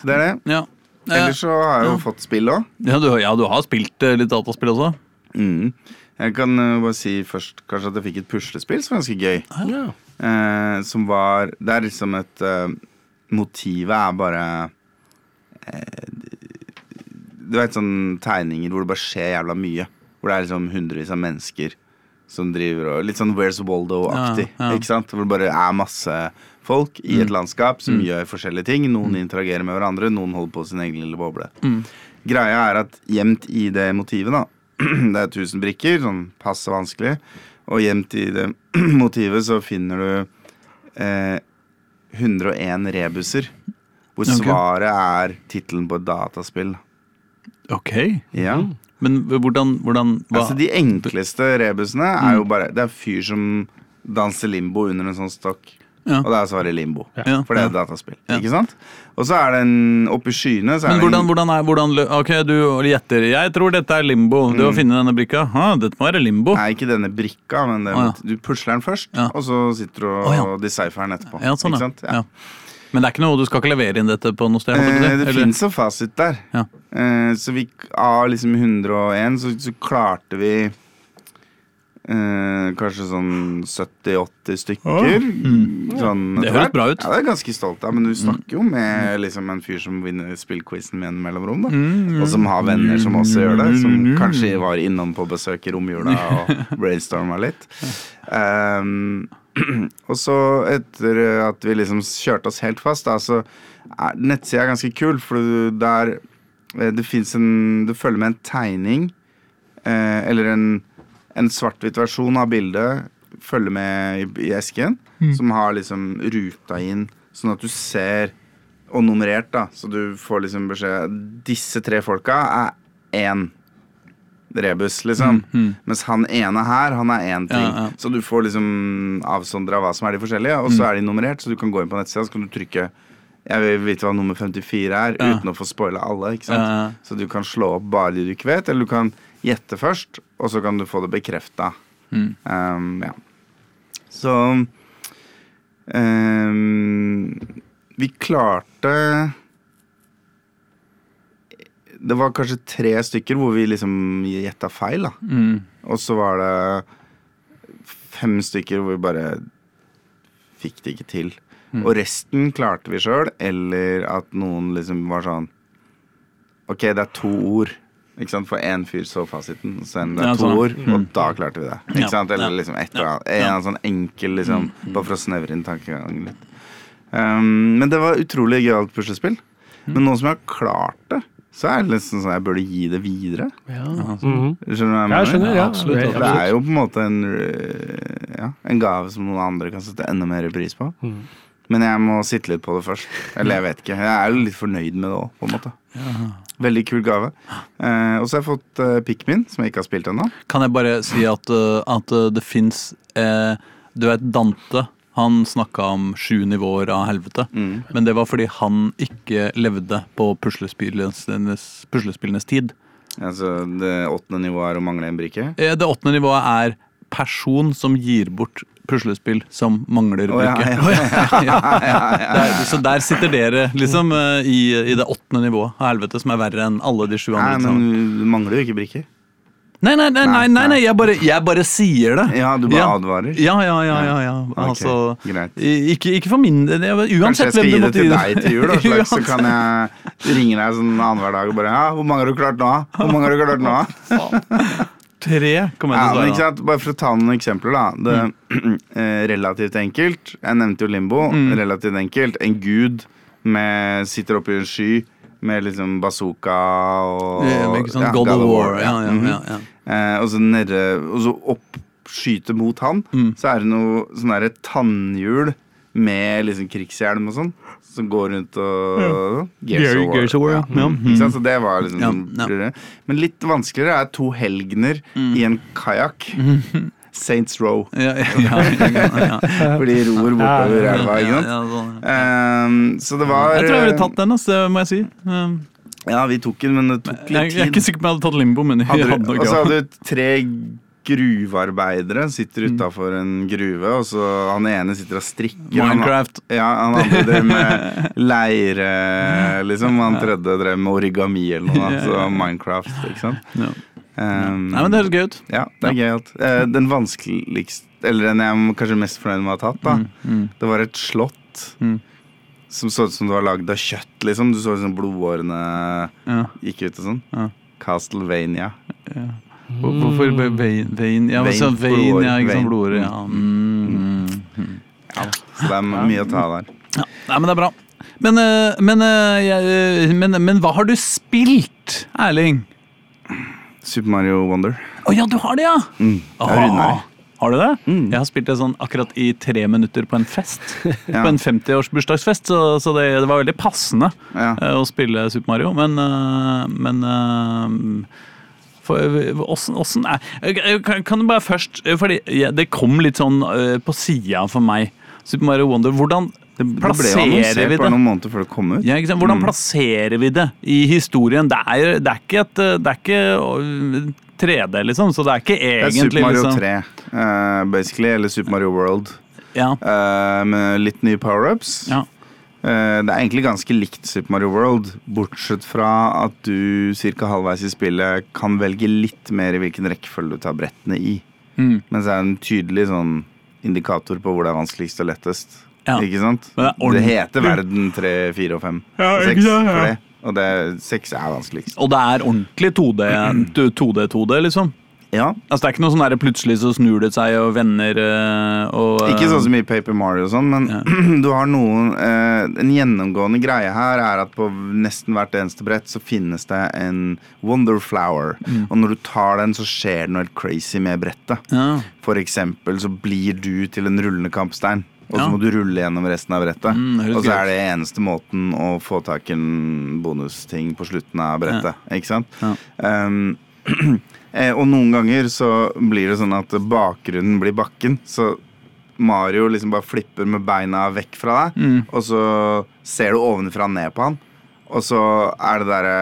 Så det er det. Ja. Eh, Ellers så har jeg jo fått spill òg. ja, du, har spilt eh, litt dataspill også? Mm. Jeg kan eh, bare si først kanskje at jeg fikk et puslespill som var ganske gøy. Ja. Eh, som var Det er liksom et eh, Motivet er bare Du vet sånne tegninger hvor det bare skjer jævla mye. Hvor det er liksom hundrevis av mennesker som driver og Litt sånn Where's Waldo-aktig. Ja, ja. Ikke sant? Hvor det bare er masse folk i et landskap som gjør forskjellige ting. Noen interagerer med hverandre, noen holder på sin egen lille boble. Greia er at gjemt i det motivet, da Det er 1000 brikker, sånn passe vanskelig. Og gjemt i det motivet så finner du eh, 101 rebuser. Hvor okay. svaret er tittelen på et dataspill. Ok. Ja. Men hvordan, hvordan hva? Altså De enkleste rebusene er jo bare Det er fyr som danser limbo under en sånn stokk. Ja. Og da er svaret limbo. Ja. For det er dataspill. dataspill. Ikke sant? Og så er det en Oppi skyene så er Men hvordan, en hvordan er hvordan, Ok, du gjetter. Jeg tror dette er limbo. Du har funnet denne brikka. Ha, dette må være limbo. Nei, ikke denne brikka, men det, ah, ja. du pusler den først, Ja. og så sitter du og Å, ja. decipher den etterpå. Ja, sånn, ikke ja. sant? ja. Men det er ikke noe, du skal ikke levere inn dette på noe sted? Eh, det eller? fins en fasit der. Ja. Eh, så vi, av liksom 101 så, så klarte vi eh, kanskje sånn 70-80 stykker. Oh. Mm. Det høres bra ut. Ja, det er ganske stolt av, men du snakker jo med liksom, en fyr som vinner spillquizen med en mellomrom. Da. Mm. Og som har venner som også gjør det. Som kanskje var innom på besøk i romjula og brainstorma litt. Um, og så, etter at vi liksom kjørte oss helt fast, da, så er nettsida ganske kul, for der eh, det fins en Du følger med en tegning, eh, eller en, en svart-hvitt versjon av bildet, følger med i, esken, som har liksom ruta inn, sånn at du ser Og nummerert, da, så du får liksom beskjed Disse tre folka er én rebus, liksom. Mens han ene her, han er én ting. Ja, ja. Så du får liksom avsondra hva som er de forskjellige, og så er de nummerert, så du kan gå inn på nettsida, så kan du trykke Jeg vil vite hva nummer 54 er, Ja. uten å få spoila alle. ikke sant? Så du kan slå opp bare de du ikke vet, eller du kan gjette først, og så kan du få det bekrefta. Mm. Um, ja. Så um, Vi klarte Det var kanskje tre stykker hvor vi liksom gjetta feil, da. Mm. Og så var det fem stykker hvor vi bare fikk det ikke til. Og resten klarte vi sjøl, eller at noen liksom var sånn Ok, det er to ord. Ikke sant? For én fyr så fasiten, så en- det Ja, to sånn, ja. ord, og da klarte vi det. Ja, Ikke sant? Eller ja. liksom et eller annet. En sånn enkel, liksom, bare for å snevre inn tankegangen litt. Um, men det var utrolig gøyalt puslespill. Men nå som jeg har klart det, så er det liksom sånn at jeg burde gi det videre. Ja. Skjønner Mhm. du hva jeg mener? jeg skjønner. Ja, absolutt, absolutt. Det er jo på en måte en, øh, ja, en gave som noen andre kan sette enda mer pris på. Mm. Men jeg må sitte litt på det først. Eller jeg vet ikke. Jeg er jo litt fornøyd med det òg, på en måte. Veldig kul gave. Eh, og så har jeg fått eh, Pikmin, som jeg ikke har spilt ennå. Kan jeg bare si at, uh, at uh, det fins eh, Du vet Dante. Han snakka om sju nivåer av helvete. Mm. Men det var fordi han ikke levde på puslespillenes, puslespillenes tid. Altså, det åttende nivået er å mangle en brikke. Eh, Det åttende nivået er person som gir bort puslespill som mangler Å, ja, brikke. ja, Der, så der sitter dere liksom eh, i, i det åttende nivået av helvete, som er verre enn alle de sju andre. Nei, men du mangler jo ikke brikker. Nei, nei, nei, nei, nei, nei jeg, bare, jeg bare sier det. Ja, du bare advarer. Ja, ja, ja. ja, ja. Altså, okay, greit. ikke, ikke for min det, Kanskje jeg Uansett skal gi det til deg til jul, da, så kan jeg ringe deg sånn annenhver dag og bare Ja, hvor mange har du klart nå? Hvor mange har du klart nå? Tre kommer Ja? Bare for å ta noen eksempler, da. Det, eh, relativt enkelt. Jeg nevnte jo limbo. Mm. Relativt enkelt. En gud med, sitter oppe i en sky med liksom bazooka og Ja, sant? ja, God of War. Ja, ja, Mhm. ja, ja. Eh, og så nede Og så opp skyter mot han, Mm. så er det noe sånn derre tannhjul med liksom krigshjelm og sånn. Som går rundt og Gears- Gears of War, ja. Ja. Ikke sant? Så det var liksom Ja, sånn- ja. Men litt vanskeligere er to helgener Mm. i en kajakk. Saints Row. Ja, ja, ja, ja, ja. For de ror bortover Ja, elva, ikke sant. ja, sånn, ja. Ehm, så det var Jeg tror jeg ville tatt den, altså, det må jeg si. Um, Ja, vi tok den, men det tok litt tid. jeg er ikke sikker på om jeg hadde tatt limbo, men jeg Hadde hadde nok og så hadde du tre gruvearbeidere sitter Mm. utafor en gruve, og så han ene sitter og strikker. Han- Minecraft. Ja, han andre drev med leire, liksom. Han tredje drev med origami eller noe. annet. Så ja, ja. Minecraft, ikke sant. Ja. Um, Nei, men det høres gøy ut. Ja, det er gøyalt. uh, den vanskeligste, eller den jeg er kanskje mest fornøyd med å ha tatt, da, Mm, mm. det var et slott. Mm. Som så ut som det var lagd av kjøtt, liksom. Du så liksom som blodårene Ja, gikk ut og sånn. Ja. Castlevania. ja. Hvor- Hvorfor vein, vein Ja, Vein, vein, vein ja, ikke blodår, sant, blodåre. Ja. Mm, mm. Ja, så det er mye å ta der. ja. Nei, men det er bra. Men, eh, men, eh, jeg, men, men hva har du spilt, Erling? Super Mario Wonder. Å ja, du har det, ja! Mm. Ah, har du det? Mm. Jeg har spilt det sånn akkurat i tre minutter på en fest. Ja. På en 50-årsbursdagsfest, så, så det, det var veldig passende Ja. eh, å spille Super Mario. Men, eh, men eh, åssen, er eh, kan, kan du bare først eh, Fordi ja, det kom litt sånn uh, på sida for meg. Super Mario Wonder. Hvordan Det, det plasserer vi bare det? noen måneder før det kom ut. Ja? Hvordan Mm. plasserer vi det i historien? Det er, det er ikke et Det er ikke øh, 3D, liksom, så det er ikke Det er Super Mario liksom 3, eh, basically. Eller Super Mario World. Ja, Uh, med litt nye power-ups. ja. Eh, det er egentlig ganske likt Super Mario World, bortsett fra at du ca. halvveis i spillet kan velge litt mer i hvilken rekkefølge du tar brettene i. Mm. Mens det er en tydelig sånn indikator på hvor det er vanskeligst og lettest. Ja. Ikke sant? Det Det heter verden 3, 4 og 5 Ja, og ikke 6 ja, for det. Og det, 6 er vanskeligst. Og det er ordentlig 2D, 2D, 2D, liksom. Ja, Altså, det er ikke noe sånn der plutselig så snur det seg og vender øh, og øh, Ikke sånn som i Paper Mario og sånn, men Ja. du har noen eh, En gjennomgående greie her er at på nesten hvert eneste brett så finnes det en Wonder Flower. Mm. Og når du tar den, så skjer det noe helt crazy med brettet. ja. For eksempel så blir du til en rullende kampstein. Og så Ja. må du rulle gjennom resten av brettet. Mm, og så er det eneste måten å få tak i en bonusting på slutten av brettet. Ikke sant? Um, eh, og noen ganger så blir det sånn at bakgrunnen blir bakken. Så Mario liksom bare flipper med beina vekk fra deg, Mm. og så ser du ovenfra ned på han, og så er det derre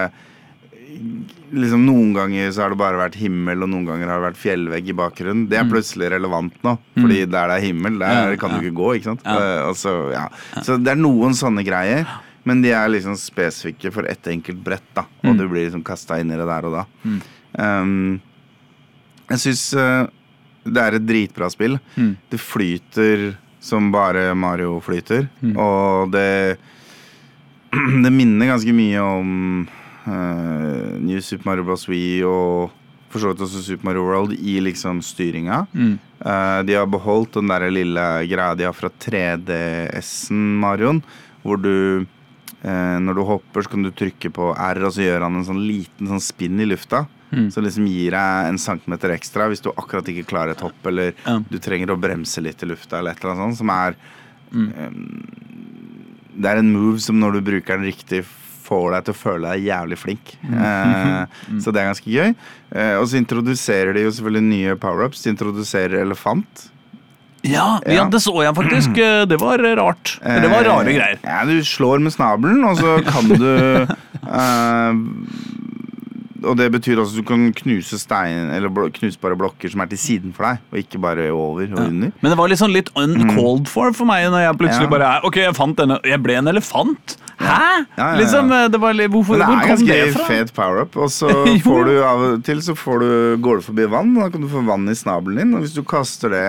Liksom Noen ganger så har det bare vært himmel, og noen ganger har det vært fjellvegg i bakgrunnen. Det er plutselig relevant nå, fordi der det er himmel, der Mm. Kan du ikke gå. ikke sant? Eh, så, ja. så det er noen sånne greier, men de er liksom spesifikke for ett enkelt brett, da. Mm. Og du blir liksom kasta inn i det der og da. Um, jeg syns det er et dritbra spill. Mm. Det flyter som bare Mario flyter, og det Det minner ganske mye om uh, New Super Mario Bros. Wii og for så vidt også Super Mario World i liksom styringa. Mm. Uh, de har beholdt den der lille greia de har fra 3DS-en, Marion, hvor du Når du hopper, så kan du trykke på R, og så gjør han en sånn liten sånn spinn i lufta. Mm. Liksom gir deg en centimeter ekstra hvis du akkurat ikke klarer et hopp, eller Ja. du trenger å bremse litt i lufta, eller et eller annet sånt, som er Mm. um, Det er en move som når du bruker den riktig, får deg til å føle deg jævlig flink. Mm. Eh, så det er ganske gøy. Uh, og så introduserer de jo selvfølgelig nye power-ups. De introduserer elefant. Ja, ja, det så jeg faktisk. Eh, Det var rart. Det var rare greier. Ja, Du slår med snabelen, og så kan du eh, Og det betyr også at du kan knuse stein Eller knuse knusbare blokker som er til siden for deg, og ikke bare over og under. Men det var sånn litt uncalled for for meg når jeg plutselig Ja. bare Ok, jeg fant denne Jeg ble en elefant? Hæ? Ja, ja, ja. Liksom, eh, det var litt, hvorfor, det hvor er kom det ganske fra? fet power-up. Og så får du av og til så får du, går du forbi vann, og da kan du få vann i snabelen din. Og hvis du kaster det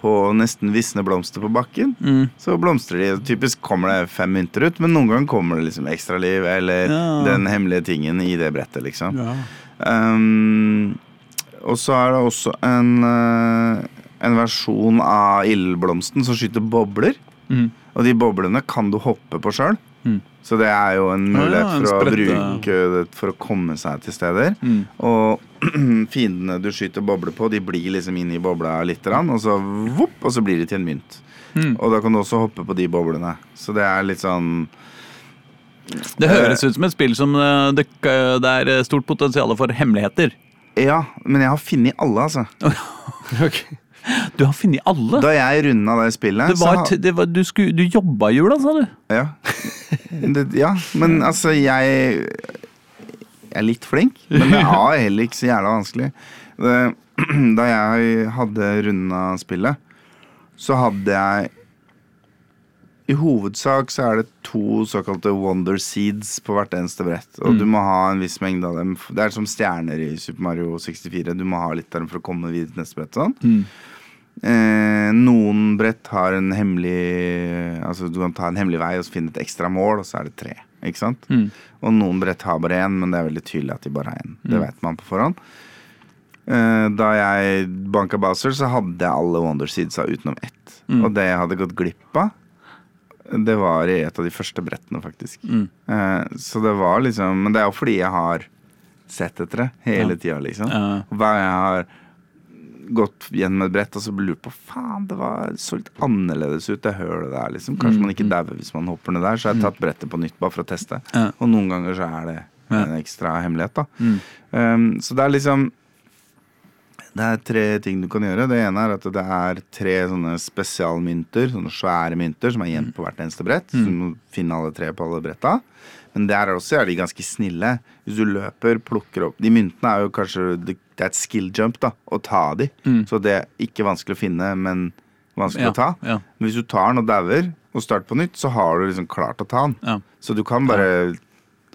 på nesten visne blomster på bakken, Mm. så blomstrer de. Typisk kommer det fem mynter ut, men noen ganger kommer det liksom ekstraliv eller Ja. den hemmelige tingen i det brettet, liksom. Um, og så er det også en, eh, en versjon av ildblomsten som skyter bobler. Mm. Og de boblene kan du hoppe på sjøl. Mm. Så det er jo en mulighet Ja, en for å bruke det for å komme seg til steder. Mm. Og fiendene du skyter bobler på, de blir liksom inni bobla litt, og så vopp, og så blir de til en mynt. Mm. Og da kan du også hoppe på de boblene. Så det er litt sånn Det høres ut som et spill som eh, det, det er eh, stort potensial for hemmeligheter. Ja, men jeg har funnet alle, altså. Du har funnet alle? Da jeg runda det spillet, Det var, så det var, du, skulle, du jobba i jula, sa du? Ja. Det, ja, men altså, jeg Jeg er litt flink, men det er heller ikke så jævla vanskelig. Det, da jeg hadde runda spillet, så hadde jeg I hovedsak så er det to såkalte wonder seeds på hvert eneste brett. Og du må ha en viss mengde av dem. Det er som stjerner i Super Mario 64. Du må ha litt av dem for å komme videre til neste brett. Sånn. Eh, noen brett har en hemmelig Altså Du kan ta en hemmelig vei og så finne et ekstra mål, og så er det tre. Ikke sant? Og noen brett har bare én, men det er veldig tydelig at de bare har én. Det vet man på forhånd. Eh, da jeg banka Bowser, så hadde jeg alle Wonder Seedsa utenom ett. Og det jeg hadde gått glipp av, det var i et av de første brettene, faktisk. Eh, så det var liksom Men det er jo fordi jeg har sett etter det hele tida, liksom. Ja. Hver gang jeg har gått gjennom et brett og så lurt på Faen, det var så litt annerledes ut, det hølet der, liksom. Kanskje man ikke dauer hvis man hopper ned der. Så har jeg tatt brettet på nytt bare for å teste. Ja. Og noen ganger så er det en ekstra hemmelighet, da. Mm. Um, så det er liksom Det er tre ting du kan gjøre. Det ene er at det er tre sånne spesialmynter, sånne svære mynter, som er gjemt på hvert eneste brett. Så du må finne alle tre på alle bretta. Men der også er de ganske snille. Hvis du løper, plukker opp De myntene er jo kanskje Det det er et skill jump, da, å ta de. Så det er ikke vanskelig å finne, men vanskelig Ja, å ta. ja. Men hvis du tar den og dauer, og starter på nytt, så har du liksom klart å ta den. Ja. Så du kan bare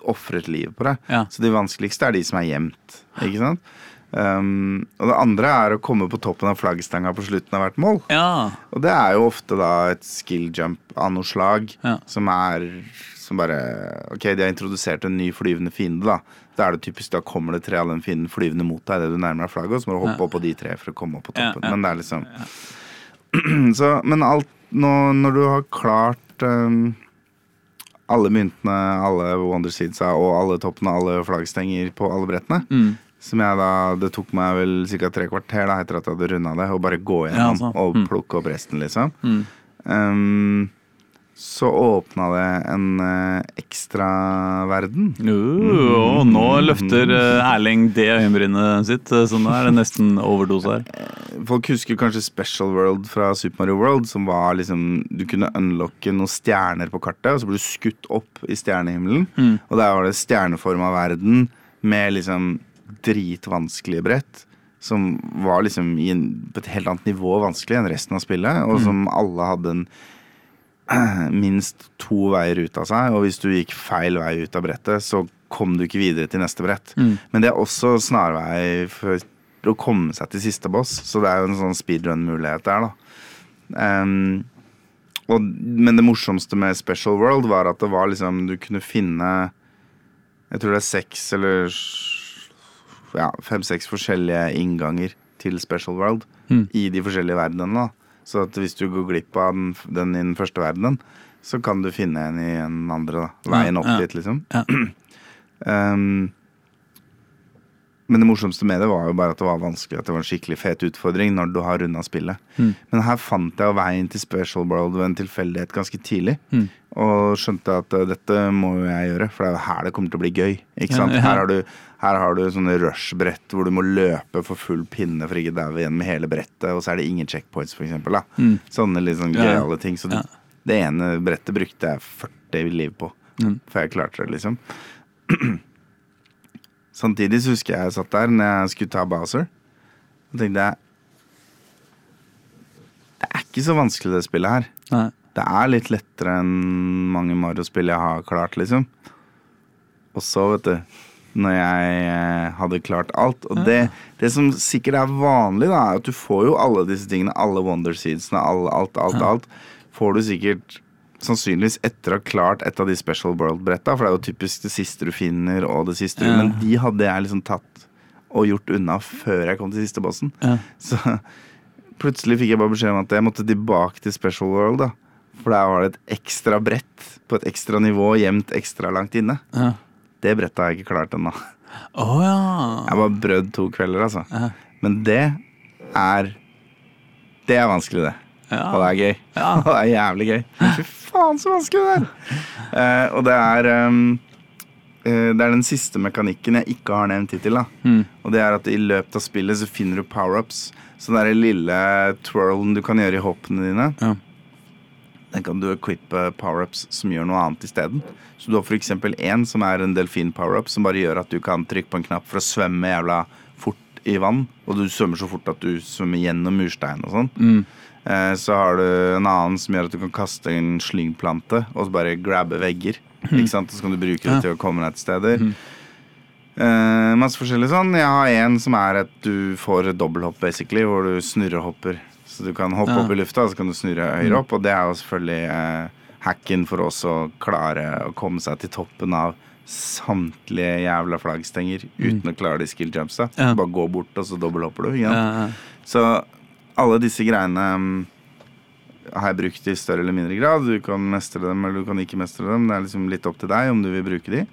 ofre et liv på det. Så de vanskeligste er de som er gjemt. Ikke sant? Um, og det andre er å komme på toppen av flaggstanga på slutten av hvert mål. Ja. Og det er jo ofte da et skill jump av noe slag som er som bare Ok, de har introdusert en ny flyvende fiende, da. Da er det typisk da kommer det tre av den fienden flyvende mot deg idet du nærmer deg flagget, og så må du hoppe Ja. opp på de tre for å komme opp på toppen. ja. Men det er liksom Så, men alt nå, når du har klart um, alle myntene, alle Wonder Seedsa og alle toppene, alle flaggstenger på alle brettene. Mm. Som jeg da, Det tok meg vel ca. tre kvarter da etter at jeg hadde runda det, å bare gå Ja, gjennom altså. og Mm. plukke opp resten, liksom. Mm. Um, så åpna det en uh, ekstraverden. Uh, og nå løfter eh, Erling det øyenbrynet sitt, eh, så nå er det nesten overdose her. Folk husker kanskje Special World fra Super Mario World, som var liksom Du kunne unlocke noen stjerner på kartet, og så ble du skutt opp i stjernehimmelen. Og der var det stjerneforma verden med liksom dritvanskelige brett. Som var liksom i en, på et helt annet nivå vanskelig enn resten av spillet, og som alle hadde en minst to veier ut av seg, og hvis du gikk feil vei ut av brettet, så kom du ikke videre til neste brett. Men det er også snarvei for å komme seg til siste boss, så det er jo en sånn speedrun-mulighet der, da. Um, og, men det morsomste med Special World var at det var liksom Du kunne finne Jeg tror det er seks eller ja, fem-seks forskjellige innganger til Special World i de forskjellige verdenene. da. Så at hvis du går glipp av den, den i den første verdenen, så kan du finne en i den andre. da Veien opp dit, liksom. Ja. Um, men det morsomste med det var jo bare at det var vanskelig. At det var en skikkelig fet utfordring når du har runda spillet. Men her fant jeg veien til Special World ved en tilfeldighet ganske tidlig. Og skjønte at uh, dette må jo jeg gjøre, for det er jo her det kommer til å bli gøy. Ikke sant? Ja, ja. Her har du, her har du sånne rush-brett hvor du må løpe for full pinne for ikke daue igjen med hele brettet, og så er det ingen checkpoints, for eksempel. Da. Sånne litt sånn Ja, ja. gøyale ting. Så det, det ene brettet brukte jeg 40 liv på før jeg klarte det, liksom. Samtidig så husker jeg jeg satt der når jeg skulle ta Bowser. Og tenkte jeg Det er ikke så vanskelig, det spillet her. Nei. Det er litt lettere enn mange Mario-spill jeg har klart, liksom. Og så, vet du Når jeg eh, hadde klart alt Og det, det som sikkert er vanlig, da, er at du får jo alle disse tingene, alle Wonder Seedsene, alle, alt, alt, alt, får du sikkert sannsynligvis etter å ha klart et av de Special World-bretta, for det er jo typisk det siste du finner, og det siste Ja. Men de hadde jeg liksom tatt og gjort unna før jeg kom til siste bossen. Ja. Så plutselig fikk jeg bare beskjed om at jeg måtte tilbake til Special World, da. For der var det et ekstra brett på et ekstra nivå gjemt ekstra langt inne. Ja. Det brettet har jeg ikke klart ennå. Oh, ja. Jeg har bare prøvd to kvelder, altså. Men det er Det er vanskelig, det. Ja. Og det er gøy. Ja. Og det er jævlig gøy. Fy faen, så vanskelig det er! Eh, og det er um, eh, Det er den siste mekanikken jeg ikke har nevnt hittil. Mm. Og det er at i løpet av spillet så finner du power-ups. Så den lille twirlen du kan gjøre i hoppene dine, Ja. den kan du equippe power-ups som gjør noe annet isteden. Så du har f.eks. én som er en delfin-power-up, som bare gjør at du kan trykke på en knapp for å svømme jævla fort i vann. Og du svømmer så fort at du svømmer gjennom murstein og sånn. Mm. Eh, så har du en annen som gjør at du kan kaste en slyngplante og så bare grabbe vegger. Ikke sant? Så kan du bruke det til å komme deg til steder. Eh, masse forskjellig sånn. Jeg har en som er at du får dobbelthopp, basically, hvor du snurrer og hopper. Så du kan hoppe Ja. opp i lufta, og så kan du snurre høyere opp. Og det er jo selvfølgelig uh, hacken for oss å klare å komme seg til toppen av samtlige jævla flaggstenger uten å klare de skill jumpsa. Ja. Bare gå bort, og så dobbelthopper du. Ja. Så alle disse greiene mm, har jeg brukt i større eller mindre grad. Du kan mestre dem eller du kan ikke mestre dem. Det er liksom litt opp til deg om du vil bruke de.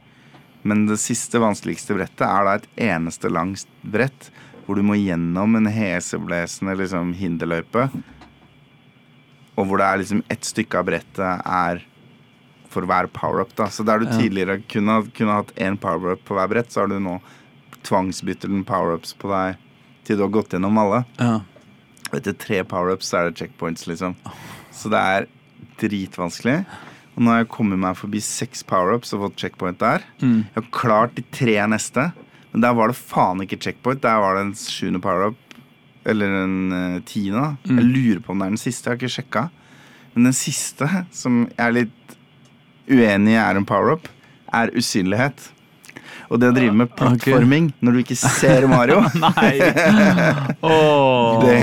Men det siste vanskeligste brettet er da et eneste langt brett hvor du må gjennom en heseblesende liksom, hinderløype. Og hvor det er liksom ett stykke av brettet er for hver power-up. da Så der du Ja. tidligere kunne, kunne hatt én power-up på hver brett, så har du nå tvangsbytter den power-ups på deg til du har gått gjennom alle. Ja. Etter tre power-ups er det checkpoints, liksom. Så det er dritvanskelig. Og nå har jeg kommet meg forbi seks power-ups og fått checkpoint der. Mm. Jeg har klart de tre neste, men der var det faen ikke checkpoint. Der var det en sjuende power-up. Eller en uh, tiende. Mm. Jeg lurer på om det er den siste. Jeg har ikke sjekka. Men den siste, som jeg er litt uenig i er en power-up, er usynlighet. Og det å drive med plattforming okay. når du ikke ser Mario. Åh. Det,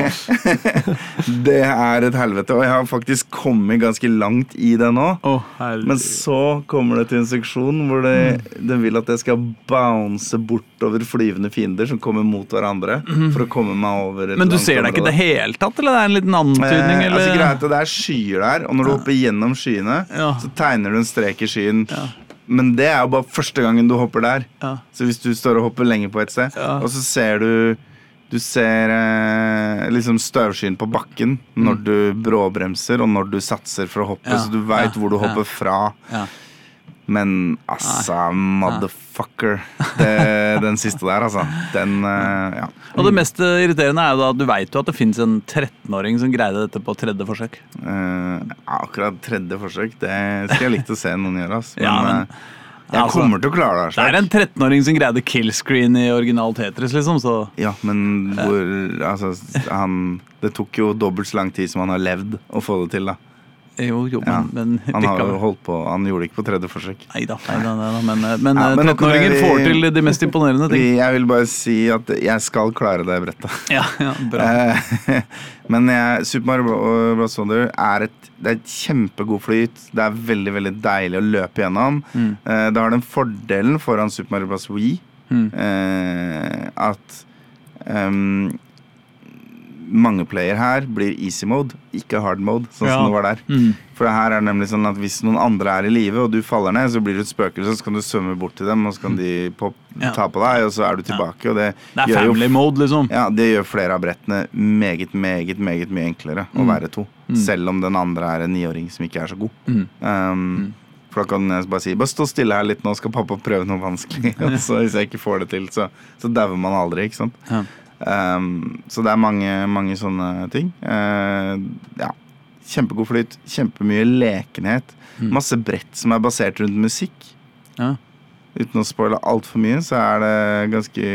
det er et helvete. Og jeg har faktisk kommet ganske langt i det nå. Oh. Men så kommer det til en seksjon hvor det, det vil at jeg skal bounce bortover flyvende fiender som kommer mot hverandre. For å komme meg over Men du ser deg ikke i det hele tatt, eller det er en liten antydning? Eh, altså greit Det er skyer der, og når du hopper gjennom skyene, Ja. så tegner du en strek i skyen. Ja. Men det er jo bare første gangen du hopper der. Ja. Så hvis du står og hopper lenge på et sted, Ja. og så ser du Du ser eh, liksom støvskyen på bakken når du bråbremser, og når du satser for å hoppe, Ja, så du veit ja, hvor du ja. hopper fra. Men altså, motherfucker. Det, den siste der, altså. Den eh, Ja. Og det mest irriterende er jo da at du veit jo at det fins en 13-åring som greide dette på tredje forsøk. Uh, akkurat tredje forsøk, det skulle jeg likt å se noen gjøre. Altså. Men, Ja, men- eh, jeg altså, kommer til å klare det. Det er en 13-åring som greide killscreen i original Tetris, liksom, så Ja, men hvor Altså, han Det tok jo dobbelt så lang tid som han har levd å få det til, da. Jo, jo, Ja. men, men Han har jo holdt på Han gjorde det ikke på tredje forsøk. Neida, neida, nei da, nei da. Men, eh, men, Ja, eh, men 13-åringer får til de mest imponerende ting. Jeg vil bare si at jeg skal klare det brettet. Ja, ja, bra. Eh, Men jeg, Super Mario Bros. Wonder er et, det er et kjempegod flyt. Det er veldig veldig deilig å løpe gjennom. Mm. Det har den fordelen foran Super Mario Bros. Wii Mm. at ehm, mange player her blir easy mode, ikke hard mode, sånn Ja. som det var der. Mm. For her er det nemlig sånn at hvis noen andre er i live, og du faller ned, så blir du et spøkelse, så kan du svømme bort til dem, og så kan de pop, Ja. ta på deg, og så er du tilbake. Og det, Det er gjør jo family mode, liksom. ja, det gjør flere av brettene meget, meget meget mye enklere å være to. Selv om den andre er en niåring som ikke er så god. Mm. Um, For da kan jeg bare si Bare stå stille her litt, nå skal pappa prøve noe vanskelig. Og så hvis jeg ikke får det til, så, så dauer man aldri, ikke sant. Um, så det er mange, mange sånne ting. Uh, ja. Kjempegod flyt, kjempemye lekenhet. Masse brett som er basert rundt musikk. Ja. Uten å spoile altfor mye, så er det ganske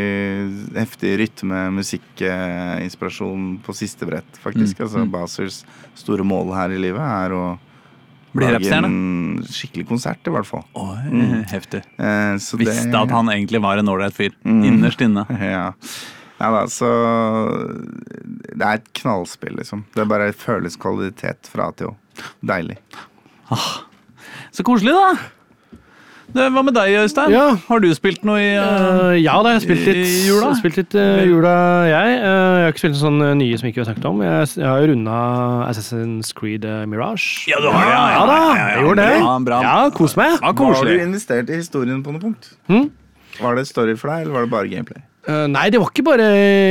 heftig rytme, musikkinspirasjon på siste brett, faktisk. Mm, Altså Basers store mål her i livet er å Bli rappstjerne? en skikkelig konsert, i hvert fall. Oi, heftig. Eh, så Visste det- at han egentlig var en ålreit fyr. Mm. Innerst inne. Ja. Ja da, så Det er et knallspill, liksom. Det er bare føles kvalitet fra A til Å. Deilig. Så koselig, da. Det, hva med deg, Øystein? Ja. Har du spilt noe i uh, ja da, jeg har spilt litt I jula? Spilt litt uh, jula, jeg. Uh, jeg har ikke spilt sånn sånne nye som ikke vi har snakket om. Jeg, jeg har jo runda Assassin's Creed Mirage. Ja, du har det, ja, ja, Ja da, jeg gjorde det. bra, bra. Ja, kos meg. Ja, Var du investert i historien på noe punkt? Hmm? Var det story for deg, eller var det bare gameplay? Eh, nei, det var ikke bare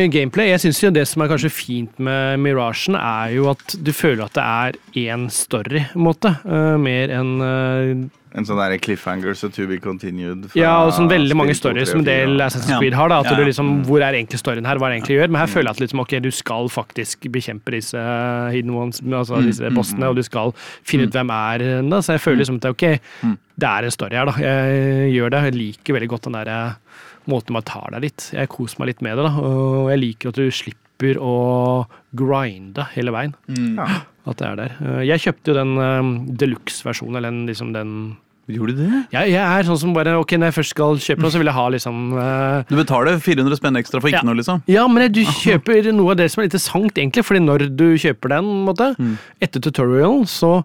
gameplay. Jeg synes jo Det som er kanskje fint med Miragen, er jo at du føler at det er én story, på en måte. Uh, mer enn uh, En sånn der cliffhanger, so to be continued. fra Ja, og sånn veldig mange stories som en del. Assassin's Creed har. da, At Ja, du liksom, Hvor er egentlig storyen her? Hva er det egentlig gjør? Men her føler jeg at liksom, ok, du skal faktisk bekjempe disse hidden ones, altså disse bossene, og du skal finne ut hvem er da, Så jeg føler liksom at ok, det er en story her, da. Jeg gjør det. Jeg liker veldig godt den der måten man tar deg litt. Jeg koser meg litt med det, da. Og jeg liker at du slipper å grinde hele veien. Ja. At det er der. Eh, Jeg kjøpte jo den um, deluxe-versjonen, eller den, liksom den Gjorde du det? jeg, jeg er sånn som bare Ok, når jeg først skal kjøpe noe, så vil jeg ha liksom uh, Du betaler 400 spenn ekstra for ikke Ja. noe, liksom? Ja, men du kjøper noe av det som er litt interessant, egentlig. Fordi når du kjøper den, måte, Mm. etter tutorialen, så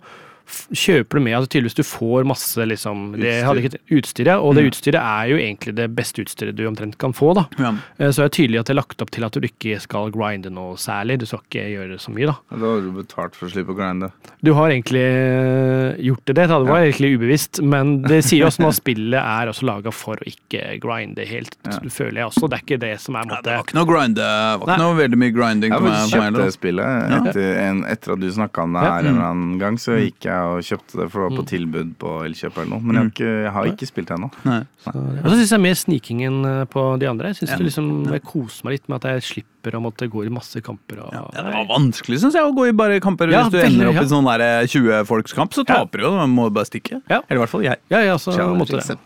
kjøper du med altså tydeligvis du får masse liksom, det hadde ikke, utstyret, ja, Og Mm. det utstyret er jo egentlig det beste utstyret du omtrent kan få. da. Ja. Eh, Så er det tydelig at det er lagt opp til at du ikke skal grinde noe særlig. Du skal ikke gjøre så mye, da. Ja, Da har du betalt for å slippe å grinde. Du har egentlig eh, gjort det, det var var egentlig ubevisst, men det sier også at spillet er også laga for å ikke grinde helt, Ja. føler jeg også. Det er ikke det som er Ja, måte, det var ikke noe grinde, det var Nei. ikke noe veldig mye grinding Jeg har kjøpt det spillet etter, en, etter at du snakka om det Ja. her en gang. Så gikk jeg og kjøpte det, for det var på tilbud på Elkjøp eller noe. Men jeg har ikke, jeg har ikke spilt det ennå. Og så syns jeg mer sniking enn eh, på de andre. Jeg synes Ja. det liksom, jeg koser meg litt med at jeg slipper å måtte gå i masse kamper. Og, Ja, det var vanskelig, syns jeg, å gå i bare kamper. Ja, Hvis du ender opp ja. i sånn der 20-folkskamp, så Ja. taper du jo. Man må bare stikke. Ja. Eller i hvert fall jeg. Ja, ja, så Challenge måtte det.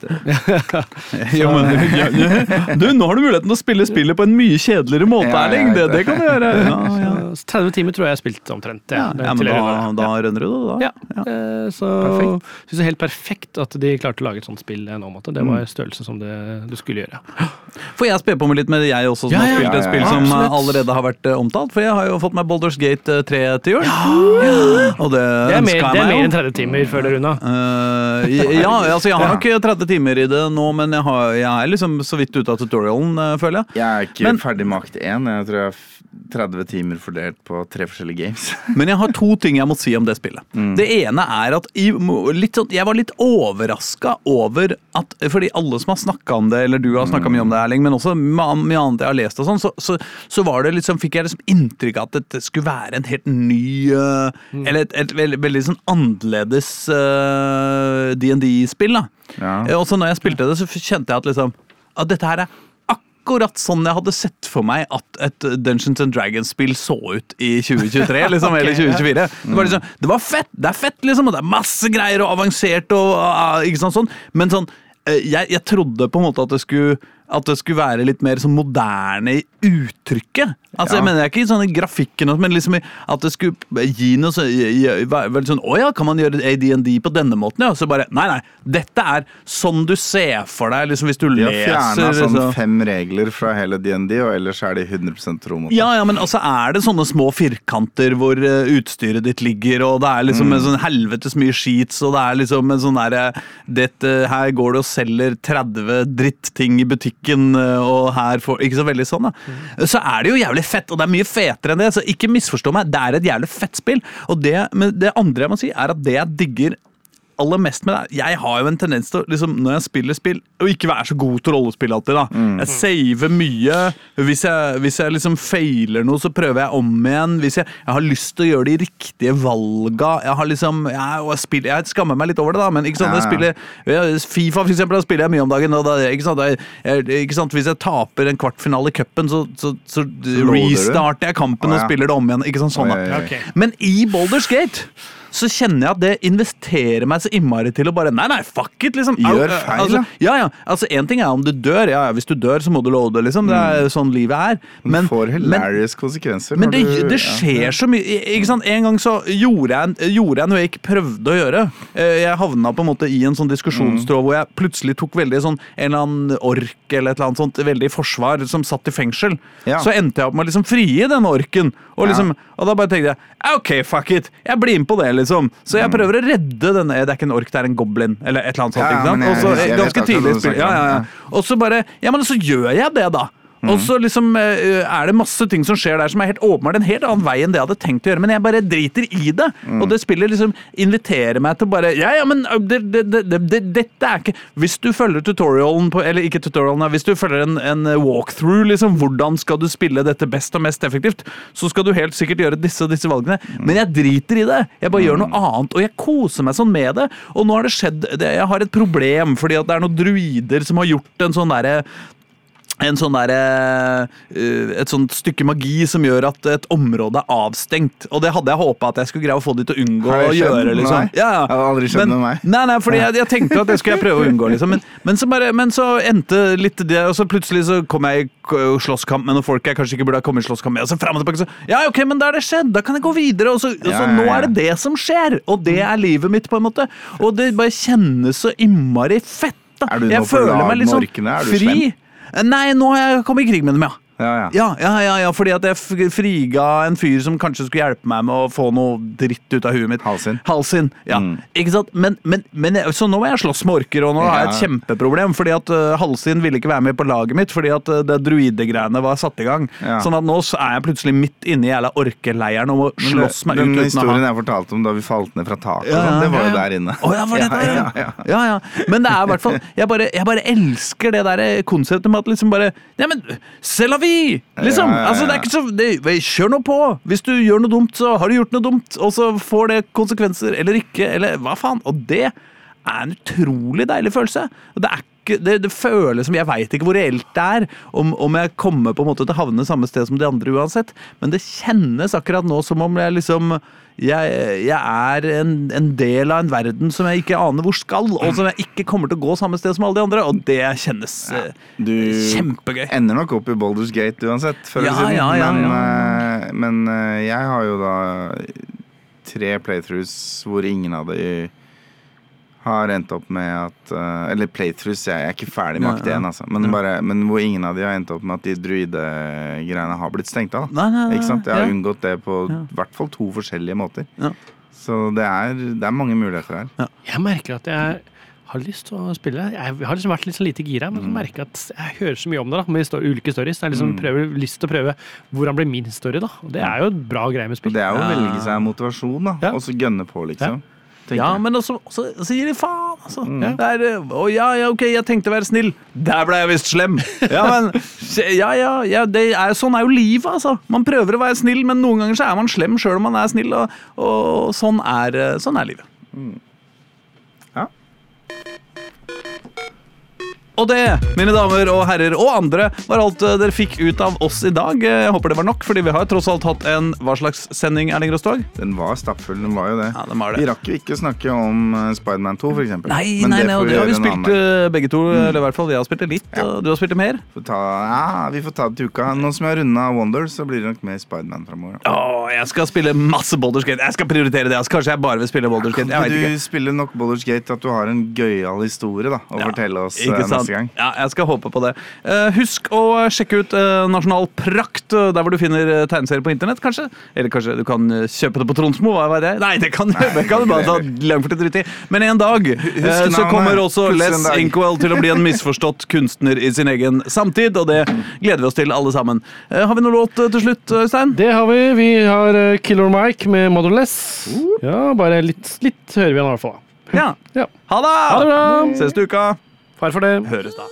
Du, nå har du muligheten til å spille spillet på en mye kjedeligere måte, Ja, jeg Erling. Det, det kan du gjøre. Ja, ja. 30 timer tror jeg jeg har spilt omtrent. Ja, det ja, men da, jeg da rønner du det, da. Ja. Eh, Så Perfekt. det jeg helt perfekt at de klarte å lage et sånt spill nå. Måte. Det Mm. var størrelse som det du skulle gjøre. Får jeg spe på meg litt med jeg også, som Ja, har spilt ja, et spill ja, som absolutt. allerede har vært eh, omtalt? For jeg har jo fått meg Boulders Gate eh, 3 til jul. Og det, Det er mer, det er mer enn 30 timer før det runda. Uh, ja, altså jeg har nok 30 timer i det nå, men jeg, har, jeg er liksom så vidt ute av tutorialen, eh, føler jeg. Jeg er ikke Men- ferdig med akt 1. Jeg tror jeg har 30 timer fordelt på tre forskjellige games. Men jeg har to ting jeg må si om det spillet. Mm. Det ene er at sånn, jeg var litt overraska over at Fordi alle som har snakka om det, eller du har snakka mye om det, Erling, men også mye annet jeg har lest, og sånn, så, så, så var det liksom, fikk jeg liksom inntrykk av at dette skulle være en helt ny mm. Eller et, et veldig, veldig sånn annerledes øh, DND-spill. da. Ja. Eh, Og så når jeg spilte det, så kjente jeg at liksom At dette her er akkurat sånn jeg hadde sett for meg at et Dungeons and Dragons-spill så ut i 2023, liksom, eller 2024. Det var liksom, det var fett, det er fett, liksom, og det er masse greier og avansert og uh, ikke sant sånn, men sånn eh, jeg, jeg trodde på en måte at det skulle at det skulle være litt mer sånn moderne i uttrykket. Altså, Ja. Jeg mener ikke i sånne grafikken, men liksom i at det skulle gi noe så, i- i- veldig sånn Å ja, kan man gjøre AD&D på denne måten? Ja, så bare Nei, nei. Dette er sånn du ser for deg, liksom hvis du De har leser fjerna sånn så. fem regler fra hele DND, og ellers er de 100 tro mot det. Ja, ja, men altså er det sånne små firkanter hvor eh, utstyret ditt ligger, og det er liksom en sånn helvetes mye sheets, og det er liksom en sånn derre dette, Her går det og selger 30 drittting i butikken, eh, og her for, Ikke så veldig sånn, da. Så er det jo jævlig fett, og det er mye fetere enn det, så ikke misforstå meg, det er et jævlig fett spill. Og det, det andre jeg må si, er at det jeg digger aller mest med det. Jeg har jo en tendens til liksom, når jeg spiller spill, å ikke være så god til rollespill alltid. da. Jeg saver mye. Hvis jeg, hvis jeg liksom feiler noe, så prøver jeg om igjen. Hvis jeg, jeg har lyst til å gjøre de riktige valga. Jeg har liksom, jeg, spiller, jeg skammer meg litt over det, da, men ikke sant, jeg spiller Fifa for eksempel, da spiller jeg mye om dagen. og da, ikke sant, jeg, ikke sant, Hvis jeg taper en kvartfinale i cupen, så, så, så, så restarter jeg kampen Å, og spiller det om igjen. ikke sant, sånn da. Oi, oi, oi. Ok. Men i Boulders Gate så kjenner jeg at det investerer meg så innmari til å bare Nei, nei, fuck it, liksom. Gjør feil, altså, ja, ja. Altså, En ting er om du dør. Ja, ja, Hvis du dør, så må du loade, liksom. Det er sånn livet er. Men, du får men, hilarious konsekvenser. men det, du- det ja. skjer så mye. Ikke sant? En gang så gjorde jeg, gjorde jeg noe jeg ikke prøvde å gjøre. Eh, Jeg havna på en måte i en sånn diskusjonstråd hvor jeg plutselig tok veldig sånn en eller annen ork eller et eller annet sånt veldig i forsvar som satt i fengsel. Ja. Så endte jeg opp med å liksom frigi denne orken. Og, Ja. liksom, og da bare tenkte jeg OK, fuck it. Jeg blir med på det, liksom. Så jeg prøver å redde denne Det er ikke en ork, det er en goblin. Eller et eller annet sånt. Ja, ikke sant? men jeg- jeg ganske tidlig i spillet. ja, ja. ja. Og så bare Ja, men så gjør jeg det, da. Og så liksom eh, er det masse ting som skjer der som er helt åpenbart en helt annen vei enn det jeg hadde tenkt å gjøre, men jeg bare driter i det. Og det spillet liksom inviterer meg til bare Ja, ja, men det, det, det, det, det, dette er ikke Hvis du følger tutorialen på Eller ikke tutorialen, hvis du følger en, en walkthrough, liksom, hvordan skal du spille dette best og mest effektivt, så skal du helt sikkert gjøre disse og disse valgene. Men jeg driter i det. Jeg bare gjør noe annet, og jeg koser meg sånn med det. Og nå har det skjedd Jeg har et problem, fordi at det er noen druider som har gjort en sånn derre sånn der, eh, et sånt stykke magi som gjør at et område er avstengt. Og det hadde jeg håpa at jeg skulle greie å få de til å unngå å gjøre. liksom. ja. Jeg hadde aldri skjedd men, med meg. Nei, nei, fordi jeg, jeg tenkte at det skulle jeg prøve å unngå. liksom. Men, men, så, bare, men så endte litt det, og så plutselig så kom jeg i slåsskamp med noen folk jeg kanskje ikke burde ha kommet i slåsskamp med. Og så frem og tilbake så, ja, ok, men da er det skjedd, da kan jeg gå videre. Og så, og så Ja, nå er det det som skjer, og det er livet mitt, på en måte. Og det bare kjennes så innmari fett. da. Er du nå jeg på føler lag med sånn orkene? Er du fri. slem? Nei, nå har jeg kommet i krig med dem, ja. Ja, ja. Ja, ja, ja, fordi at jeg friga en fyr som kanskje skulle hjelpe meg med å få noe dritt ut av huet mitt. Halsen. Halsen, ja. Mm. Ikke sant? Men, men, men Så nå må jeg slåss med orker, og nå har jeg et kjempeproblem. Fordi at uh, Halsin ville ikke være med på laget mitt fordi at uh, det druidegreiene var satt i gang. Sånn at nå så er jeg plutselig midt inne i jævla orkeleiren og må slåss meg den ut Den historien jeg fortalte om da vi falt ned fra taket, sånn, det var jo der inne. Oh, ja, var det der, ja. ja. Men det er i hvert fall Jeg bare, jeg bare elsker det der konseptet med at liksom bare Ja, men selv om la vie! Liksom. Ja, ja, ja. Altså, det er ikke så det, Kjør nå på! Hvis du gjør noe dumt, så har du gjort noe dumt, og så får det konsekvenser eller ikke, eller hva faen. Og det er en utrolig deilig følelse. Og det er ikke det, det føles som Jeg veit ikke hvor reelt det er, om, om jeg kommer på en måte til å havne samme sted som de andre uansett, men det kjennes akkurat nå som om jeg liksom jeg, jeg er en, en del av en verden som jeg ikke aner hvor skal, og som jeg ikke kommer til å gå samme sted som alle de andre, og det kjennes ja, Du kjempegøy. ender nok opp i Boulders Gate uansett, før Ja, eller siden. ja, ja, men, ja. eh, men eh, jeg har jo da tre playthroughs hvor ingen av de har endt opp med at eh, Eller playthroughs, jeg er ikke ferdig med Ja, akt ja. 1, altså. Men, bare, men hvor ingen av de har endt opp med at de druidegreiene har blitt stengt av. Nei, nei, nei, Ikke sant? Jeg har ja. unngått det på i Ja. hvert fall to forskjellige måter. Ja. Så det er, det er mange muligheter her. Jeg merker at jeg har lyst til å spille. Jeg har liksom vært litt så lite gira, men så merker jeg at jeg hører så mye om det da, med ulike stories. Jeg har liksom prøver, lyst til å prøve hvordan blir min story, da. Og det er jo et bra greie med spill. det er jo å velge seg motivasjon, da. Ja. Og så gønne på, liksom. tenker Ja, jeg. men også, så gir de faen, altså. Det er, eh, å ja, ja, ok, jeg tenkte å være snill. Der ble jeg visst slem. Ja, men Ja, ja, ja det er, sånn er jo livet, altså. Man prøver å være snill, men noen ganger så er man slem sjøl om man er snill, og, og sånn, er, eh, sånn er livet. Ja. Og det, mine damer og herrer og andre, var alt eh, dere fikk ut av oss i dag. Eh, Jeg håper det var nok, fordi vi har tross alt hatt en hva slags sending, Erling Rostog? Den var stappfull, den var jo det. Ja, den var det. Vi rakk jo ikke snakke om uh, Spiderman 2, for eksempel. Nei, Men nei, nei, får og det har vi spilt eh, begge to. Eller i hvert fall jeg har spilt det litt, Ja. og du har spilt det mer. Ta, ja, vi får ta det til uka. Nå som jeg har runda Wonder, så blir det nok mer Spiderman framover. Åh, jeg skal spille masse Baldur's Gate. Jeg skal prioritere det. Altså. Kanskje jeg bare vil spille Baldur's Gate. Jeg vet du spiller nok Baldur's Gate at du har en gøyal historie da, å fortelle oss Ikke eh, sant? Neste gang? Ja, jeg skal håpe på det. Eh, husk å sjekke ut eh, Nasjonal Prakt, eh, der hvor du finner tegneserier på internett, kanskje. Eller kanskje du kan eh, kjøpe det på Tronsmo. Hva er det? Nei, det kan, det kan du bare ta langt for det dritt i. Men en dag eh, så kommer også Les. Inkwell til å bli en misforstått kunstner i sin egen samtid, og det gleder vi oss til alle sammen. Eh, har vi noe låt eh, til slutt, Øystein? Det har vi. Vi har eh, Killer Mike med Motherless. Ja, bare litt, litt hører vi han i hvert fall. Ja. Ja. Ha det! Ha det bra! Ses til uka. Far for det. Høres da.